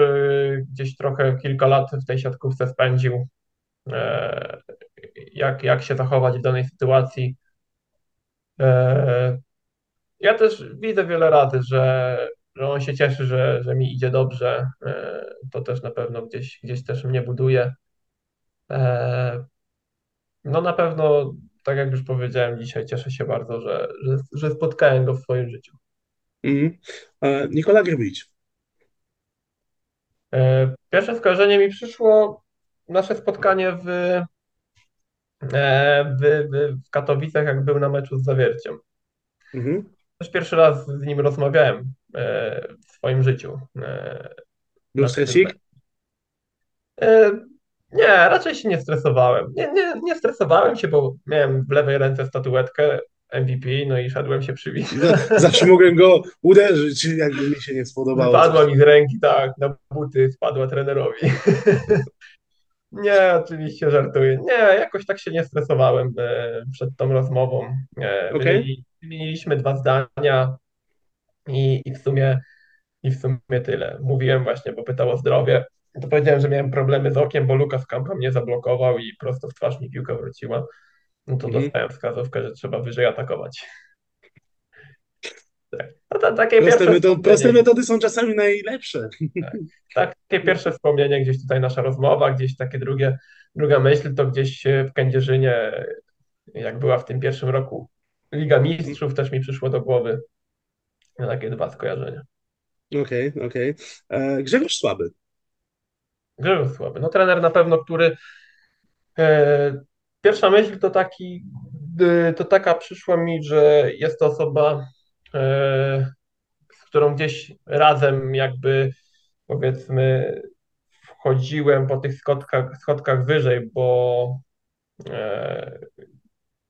gdzieś trochę kilka lat w tej siatkówce spędził, jak, jak się zachować w danej sytuacji. Ja też widzę wiele razy, że, że on się cieszy, że, że mi idzie dobrze. E, to też na pewno gdzieś, gdzieś też mnie buduje. E, no na pewno, tak jak już powiedziałem dzisiaj, cieszę się bardzo, że, że, że spotkałem go w swoim życiu. Mm. Nikola Grbić. Pierwsze skojarzenie mi przyszło nasze spotkanie w, w, w, w Katowicach, jak był na meczu z Zawierciem. Mhm też pierwszy raz z nim rozmawiałem e, w swoim życiu. E, Był stresik? E, nie, raczej się nie stresowałem. Nie, nie, nie stresowałem się, bo miałem w lewej ręce statuetkę MVP, no i szedłem się przywitać. Zawsze mogłem go uderzyć, jakby mi się nie spodobało. Spadła mi z ręki, tak, na buty spadła trenerowi. Nie, oczywiście żartuję. Nie, jakoś tak się nie stresowałem przed tą rozmową. Okay. Mieliśmy dwa zdania i, i, w sumie, i w sumie tyle. Mówiłem właśnie, bo pytał o zdrowie. To powiedziałem, że miałem problemy z okiem, bo Lukas Kampa mnie zablokował i prosto w twarz mi piłka wróciła. No to mhm. dostałem wskazówkę, że trzeba wyżej atakować. Tak. No to, takie proste, metody, proste metody są czasami najlepsze. Tak, takie pierwsze wspomnienie, gdzieś tutaj nasza rozmowa, gdzieś takie drugie, druga myśl, to gdzieś w Kędzierzynie, jak była w tym pierwszym roku Liga Mistrzów też mi przyszło do głowy. Takie dwa skojarzenia. Okej, okay, okej. Okay. E, Grzegorz Słaby. Grzegorz Słaby. No trener na pewno, który e, pierwsza myśl to taki, e, to taka przyszła mi, że jest to osoba, e, z którą gdzieś razem jakby powiedzmy wchodziłem po tych schodkach, schodkach wyżej, bo e,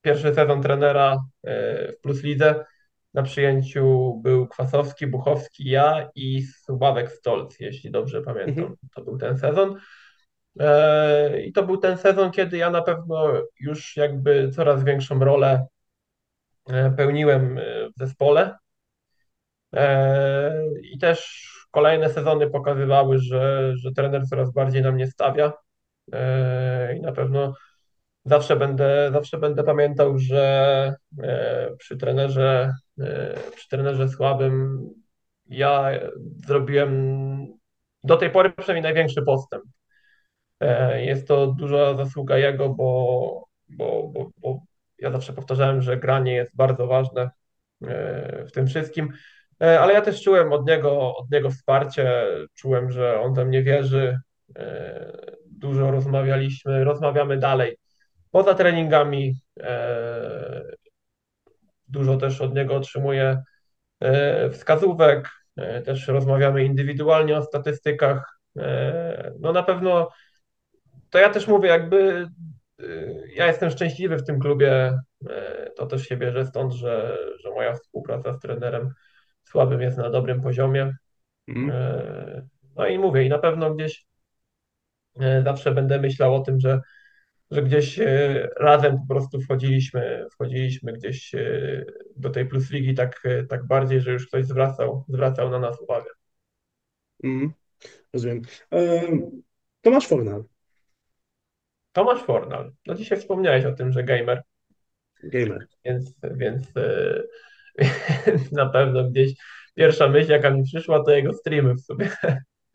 pierwszy sezon trenera e, w Plus Lidze. Na przyjęciu był Kwasowski, Buchowski, ja i Sławek Stolc, jeśli dobrze pamiętam. Mhm. To był ten sezon. E, I to był ten sezon, kiedy ja na pewno już jakby coraz większą rolę e, pełniłem w zespole. I też kolejne sezony pokazywały, że, że trener coraz bardziej na mnie stawia. I na pewno Zawsze będę, zawsze będę pamiętał, że e, przy trenerze, e, przy trenerze słabym ja zrobiłem do tej pory przynajmniej największy postęp. E, jest to duża zasługa jego, bo, bo, bo, bo ja zawsze powtarzałem, że granie jest bardzo ważne w tym wszystkim, ale ja też czułem od niego, od niego wsparcie, czułem, że on we mnie wierzy. Dużo rozmawialiśmy, rozmawiamy dalej poza treningami. E, dużo też od niego otrzymuję e, wskazówek, e, też rozmawiamy indywidualnie o statystykach. No na pewno to ja też mówię, jakby ja jestem szczęśliwy w tym klubie. To też się bierze stąd, że, że moja współpraca z trenerem słabym jest na dobrym poziomie. Mm. No i mówię, i na pewno gdzieś zawsze będę myślał o tym, że że gdzieś e, razem po prostu wchodziliśmy, wchodziliśmy gdzieś e, do tej Plus Ligi tak, e, tak bardziej, że już ktoś zwracał, zwracał na nas uwagę. Mm, rozumiem. Tomasz Fornal. Tomasz Fornal. No dzisiaj wspomniałeś o tym, że gamer, Gamer. więc, więc, więc na pewno gdzieś pierwsza myśl, jaka mi przyszła, to jego streamy w sobie.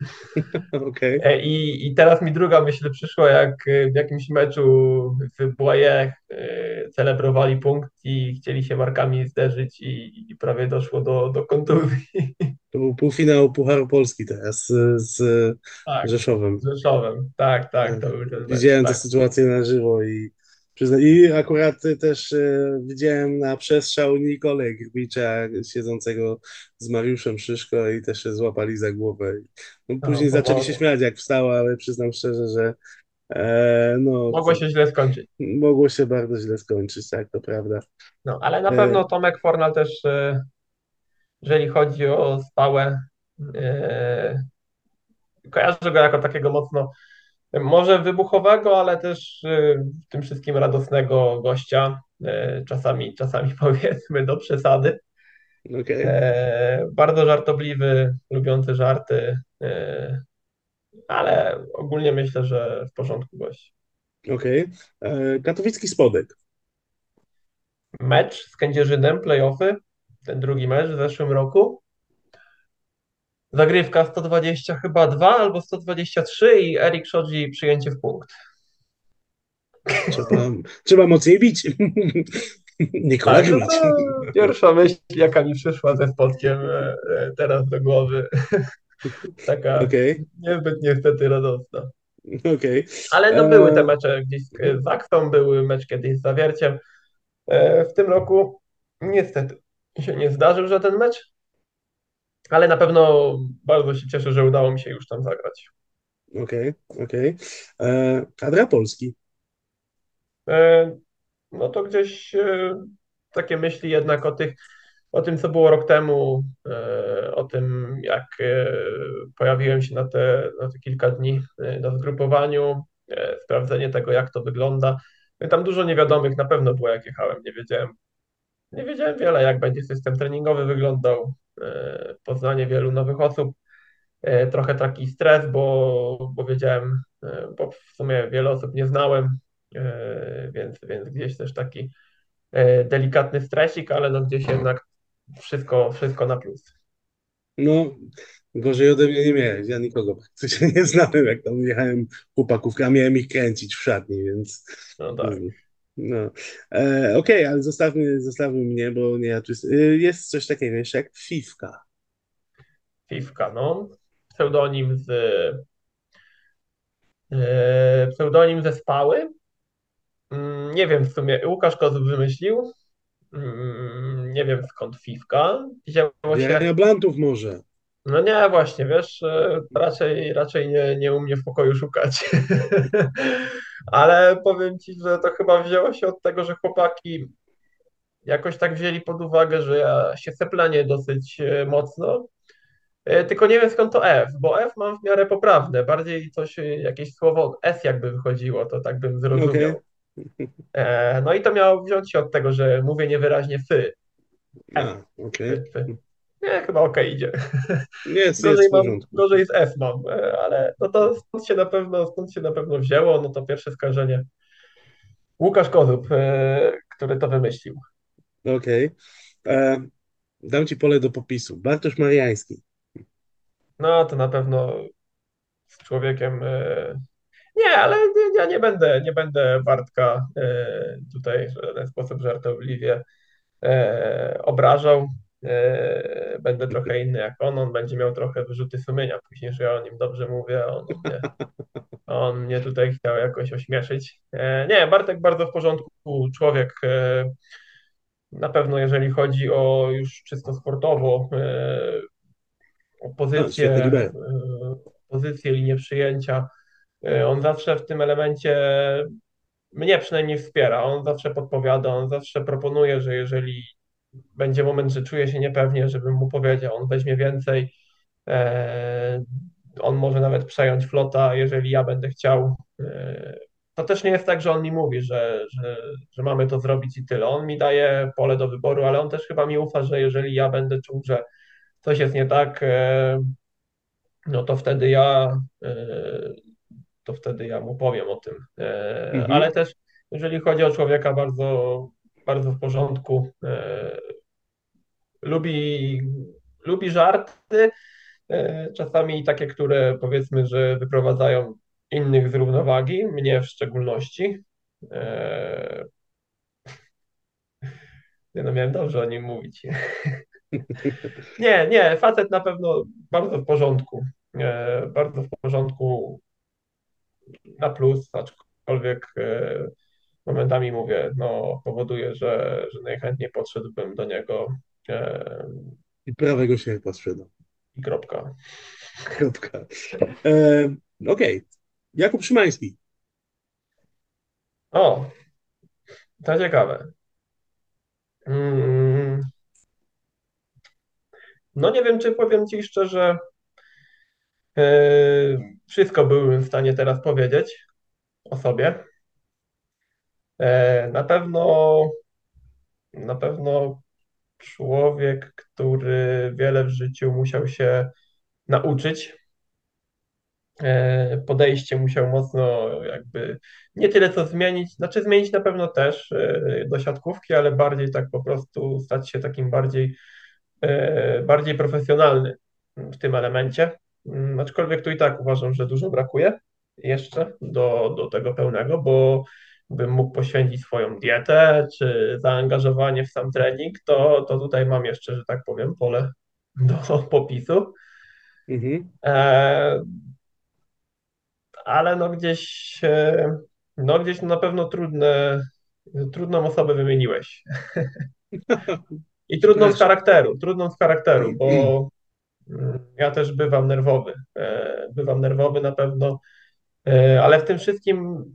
Okej. E, I, I teraz mi druga myśl przyszła, jak e, w jakimś meczu w Błaje e, celebrowali punkt i chcieli się markami zderzyć i, i prawie doszło do, do kontuzji. To był półfinał Pucharu Polski teraz z, z Tak, Rzeszowem. z Rzeszowem. Tak, tak, to był ten Widziałem tę tak. sytuację na żywo i I akurat też e, widziałem na przestrzał Nikolę Grbicza siedzącego z Mariuszem Szyszko i też się złapali za głowę. No, później No, zaczęli się powoli. śmiać jak wstała, ale przyznam szczerze, że e, no, Mogło się źle skończyć. mogło się bardzo źle skończyć, tak, to prawda. No, ale na E, pewno Tomek Fornal też, e, jeżeli chodzi o stałe, e, kojarzę go jako takiego mocno, może wybuchowego, ale też e, w tym wszystkim radosnego gościa, e, czasami, czasami powiedzmy do przesady. Okej, E, Bardzo żartobliwy, lubiący żarty, e, ale ogólnie myślę, że w porządku gość. okej. E, Katowicki Spodek. Mecz z Kędzierzynem, playoffy, ten drugi mecz w zeszłym roku. Zagrywka 120 chyba 2 albo 123 i Erik Szodzi przyjęcie w punkt. Trzeba, trzeba mocniej bić. Nikola Tak, no pierwsza myśl, jaka mi przyszła ze spotkiem e, e, teraz do głowy. Taka Okej, niezbyt niestety radosna. okej. Ale no E, były te mecze gdzieś z Zaksą, były mecz kiedyś z Zawierciem. E, W tym roku niestety się nie zdarzył żaden mecz, ale na pewno bardzo się cieszę, że udało mi się już tam zagrać. Okej, okej. E, Kadra Polski. E, No to gdzieś e, takie myśli jednak o tych, o tym, co było rok temu, e, o tym, jak e, pojawiłem się na te, na te kilka dni e, na zgrupowaniu, sprawdzenie tego, jak to wygląda. No Tam dużo niewiadomych na pewno było, jak jechałem. Nie wiedziałem, nie wiedziałem wiele, jak będzie system treningowy wyglądał, poznanie wielu nowych osób. E, Trochę taki stres, bo, bo wiedziałem, e, bo w sumie wiele osób nie znałem, e, więc, więc gdzieś też taki e, delikatny stresik, ale no gdzieś jednak wszystko, wszystko na plus. No, gorzej ode mnie nie miałeś. Ja nikogo praktycznie nie znałem, jak tam jechałem chłopaków, a miałem ich kręcić w szatni, więc No tak. No. E, okej, ale zostawmy, zostawmy mnie, bo nie ja tu jest, y, jest coś takiego jeszcze jak Fifka. Fifka, no. Pseudonim z e, pseudonim ze Spały. Mm, Nie wiem w sumie, Łukasz Kozub wymyślił. Mm, Nie wiem skąd Fifka. Wzięło się Jarania Blantów może. No nie, właśnie, wiesz, e, raczej, raczej nie, nie u mnie w pokoju szukać. Ale powiem ci, że to chyba wzięło się od tego, że chłopaki jakoś tak wzięli pod uwagę, że ja się seplenię dosyć e, mocno. E, Tylko nie wiem skąd to F, bo F mam w miarę poprawne. Bardziej coś, jakieś słowo S jakby wychodziło, to tak bym zrozumiał. No i to miało wziąć się od tego, że mówię niewyraźnie fy, a, okej. fy, fy. Nie, chyba okej idzie. Jest, Gorzej jest mam, gorzej z F mam, e, ale no to stąd się na pewno, stąd się na pewno wzięło, no to pierwsze skojarzenie. Łukasz Kozub, e, który to wymyślił. Okej. E, Dam ci pole do popisu. Bartosz Mariański. No to na pewno z człowiekiem. Nie, ale nie- ja nie będę, nie będę Bartka tutaj w żaden sposób żartobliwie obrażał. E, Będę trochę inny jak on, on będzie miał trochę wyrzuty sumienia później, że ja o nim dobrze mówię, on mnie, on mnie tutaj chciał jakoś ośmieszyć. E, Nie, Bartek bardzo w porządku człowiek. e, Na pewno jeżeli chodzi o już czysto sportowo, o pozycję, e, pozycję, linię przyjęcia, on zawsze w tym elemencie mnie przynajmniej wspiera, on zawsze podpowiada, on zawsze proponuje, że jeżeli będzie moment, że czuje się niepewnie, żebym mu powiedział, on weźmie więcej, e, on może nawet przejąć flota, jeżeli ja będę chciał. E, To też nie jest tak, że on mi mówi, że, że, że mamy to zrobić i tyle. On mi daje pole do wyboru, ale on też chyba mi ufa, że jeżeli ja będę czuł, że coś jest nie tak, e, no to wtedy ja to wtedy ja mu powiem o tym. Mhm. ale też jeżeli chodzi o człowieka bardzo, bardzo w porządku, e, lubi, lubi żarty, e, czasami takie, które powiedzmy, że wyprowadzają innych z równowagi, mnie w szczególności. E, nie no, miałem dobrze o nim mówić. Nie, nie, facet na pewno bardzo w porządku. Bardzo w porządku na plus, aczkolwiek momentami mówię, no powoduje, że, że najchętniej podszedłbym do niego e, I prawego sierpa sprzedał. i kropka. Kropka. E, Okej. Jakub Szymański. O, to ciekawe. Mm. No nie wiem, czy powiem Ci szczerze, e, wszystko byłbym w stanie teraz powiedzieć o sobie. E, Na pewno, na pewno człowiek, który wiele w życiu musiał się nauczyć. E, Podejście musiał mocno jakby nie tyle co zmienić, znaczy zmienić na pewno też e, do siatkówki, ale bardziej tak po prostu stać się takim bardziej, bardziej profesjonalny w tym elemencie. Mm, Aczkolwiek tu i tak uważam, że dużo brakuje jeszcze do, do tego pełnego, bo bym mógł poświęcić swoją dietę czy zaangażowanie w sam trening, to, to tutaj mam jeszcze, że tak powiem, pole do popisu. Mhm. E, ale no gdzieś, e, no gdzieś na pewno trudne, trudną osobę wymieniłeś. I trudną z charakteru, trudną z charakteru, bo mm, ja też bywam nerwowy. E, Bywam nerwowy na pewno, e, ale w tym wszystkim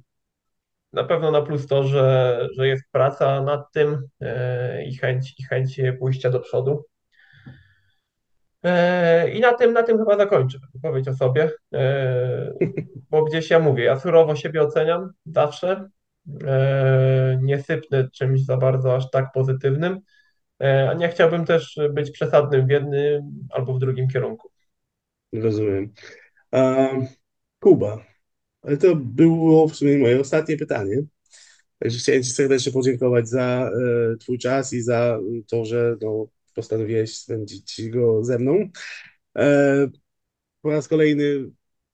na pewno na plus to, że, że jest praca nad tym e, i chęć, i chęć pójścia do przodu. E, I na tym, na tym chyba zakończę wypowiedź o sobie, e, bo gdzieś ja mówię, ja surowo siebie oceniam zawsze, nie sypnę czymś za bardzo aż tak pozytywnym, a nie chciałbym też być przesadnym w jednym albo w drugim kierunku. Rozumiem. Kuba. Ale to było w sumie moje ostatnie pytanie. Także chciałem Ci serdecznie podziękować za e, Twój czas i za to, że no, postanowiłeś spędzić go ze mną. E, po raz kolejny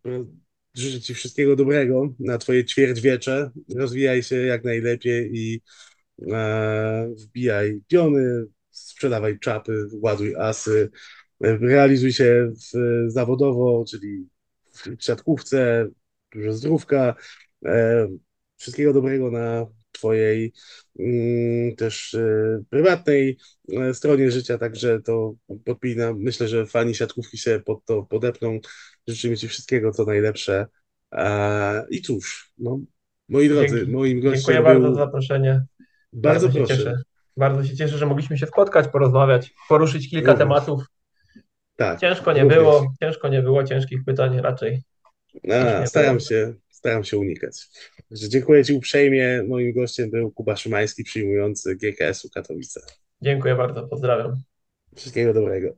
e, życzę Ci wszystkiego dobrego na Twoje ćwierćwiecze. Rozwijaj się jak najlepiej i e, wbijaj piony, sprzedawaj czapy, ładuj asy, e, realizuj się w, zawodowo, czyli w siatkówce, dużo zdrówka. E, wszystkiego dobrego na Twojej mm, też e, prywatnej e, stronie życia, także to podpinam. Myślę, że fani siatkówki się pod to podepną. Życzymy Ci wszystkiego, co najlepsze. I cóż, no, moi drodzy, Dzięki. moim Dziękuję gościem bardzo był... za zaproszenie. Bardzo się proszę. cieszę. Bardzo się cieszę, że mogliśmy się spotkać, porozmawiać, poruszyć kilka Również. tematów. Tak, Ciężko nie również. było, ciężko nie było, ciężkich pytań raczej. A, nie staram się, staram się unikać. Także dziękuję Ci uprzejmie. Moim gościem był Kuba Szymański, przyjmujący GKS-u Katowice. Dziękuję bardzo, pozdrawiam. Wszystkiego dobrego.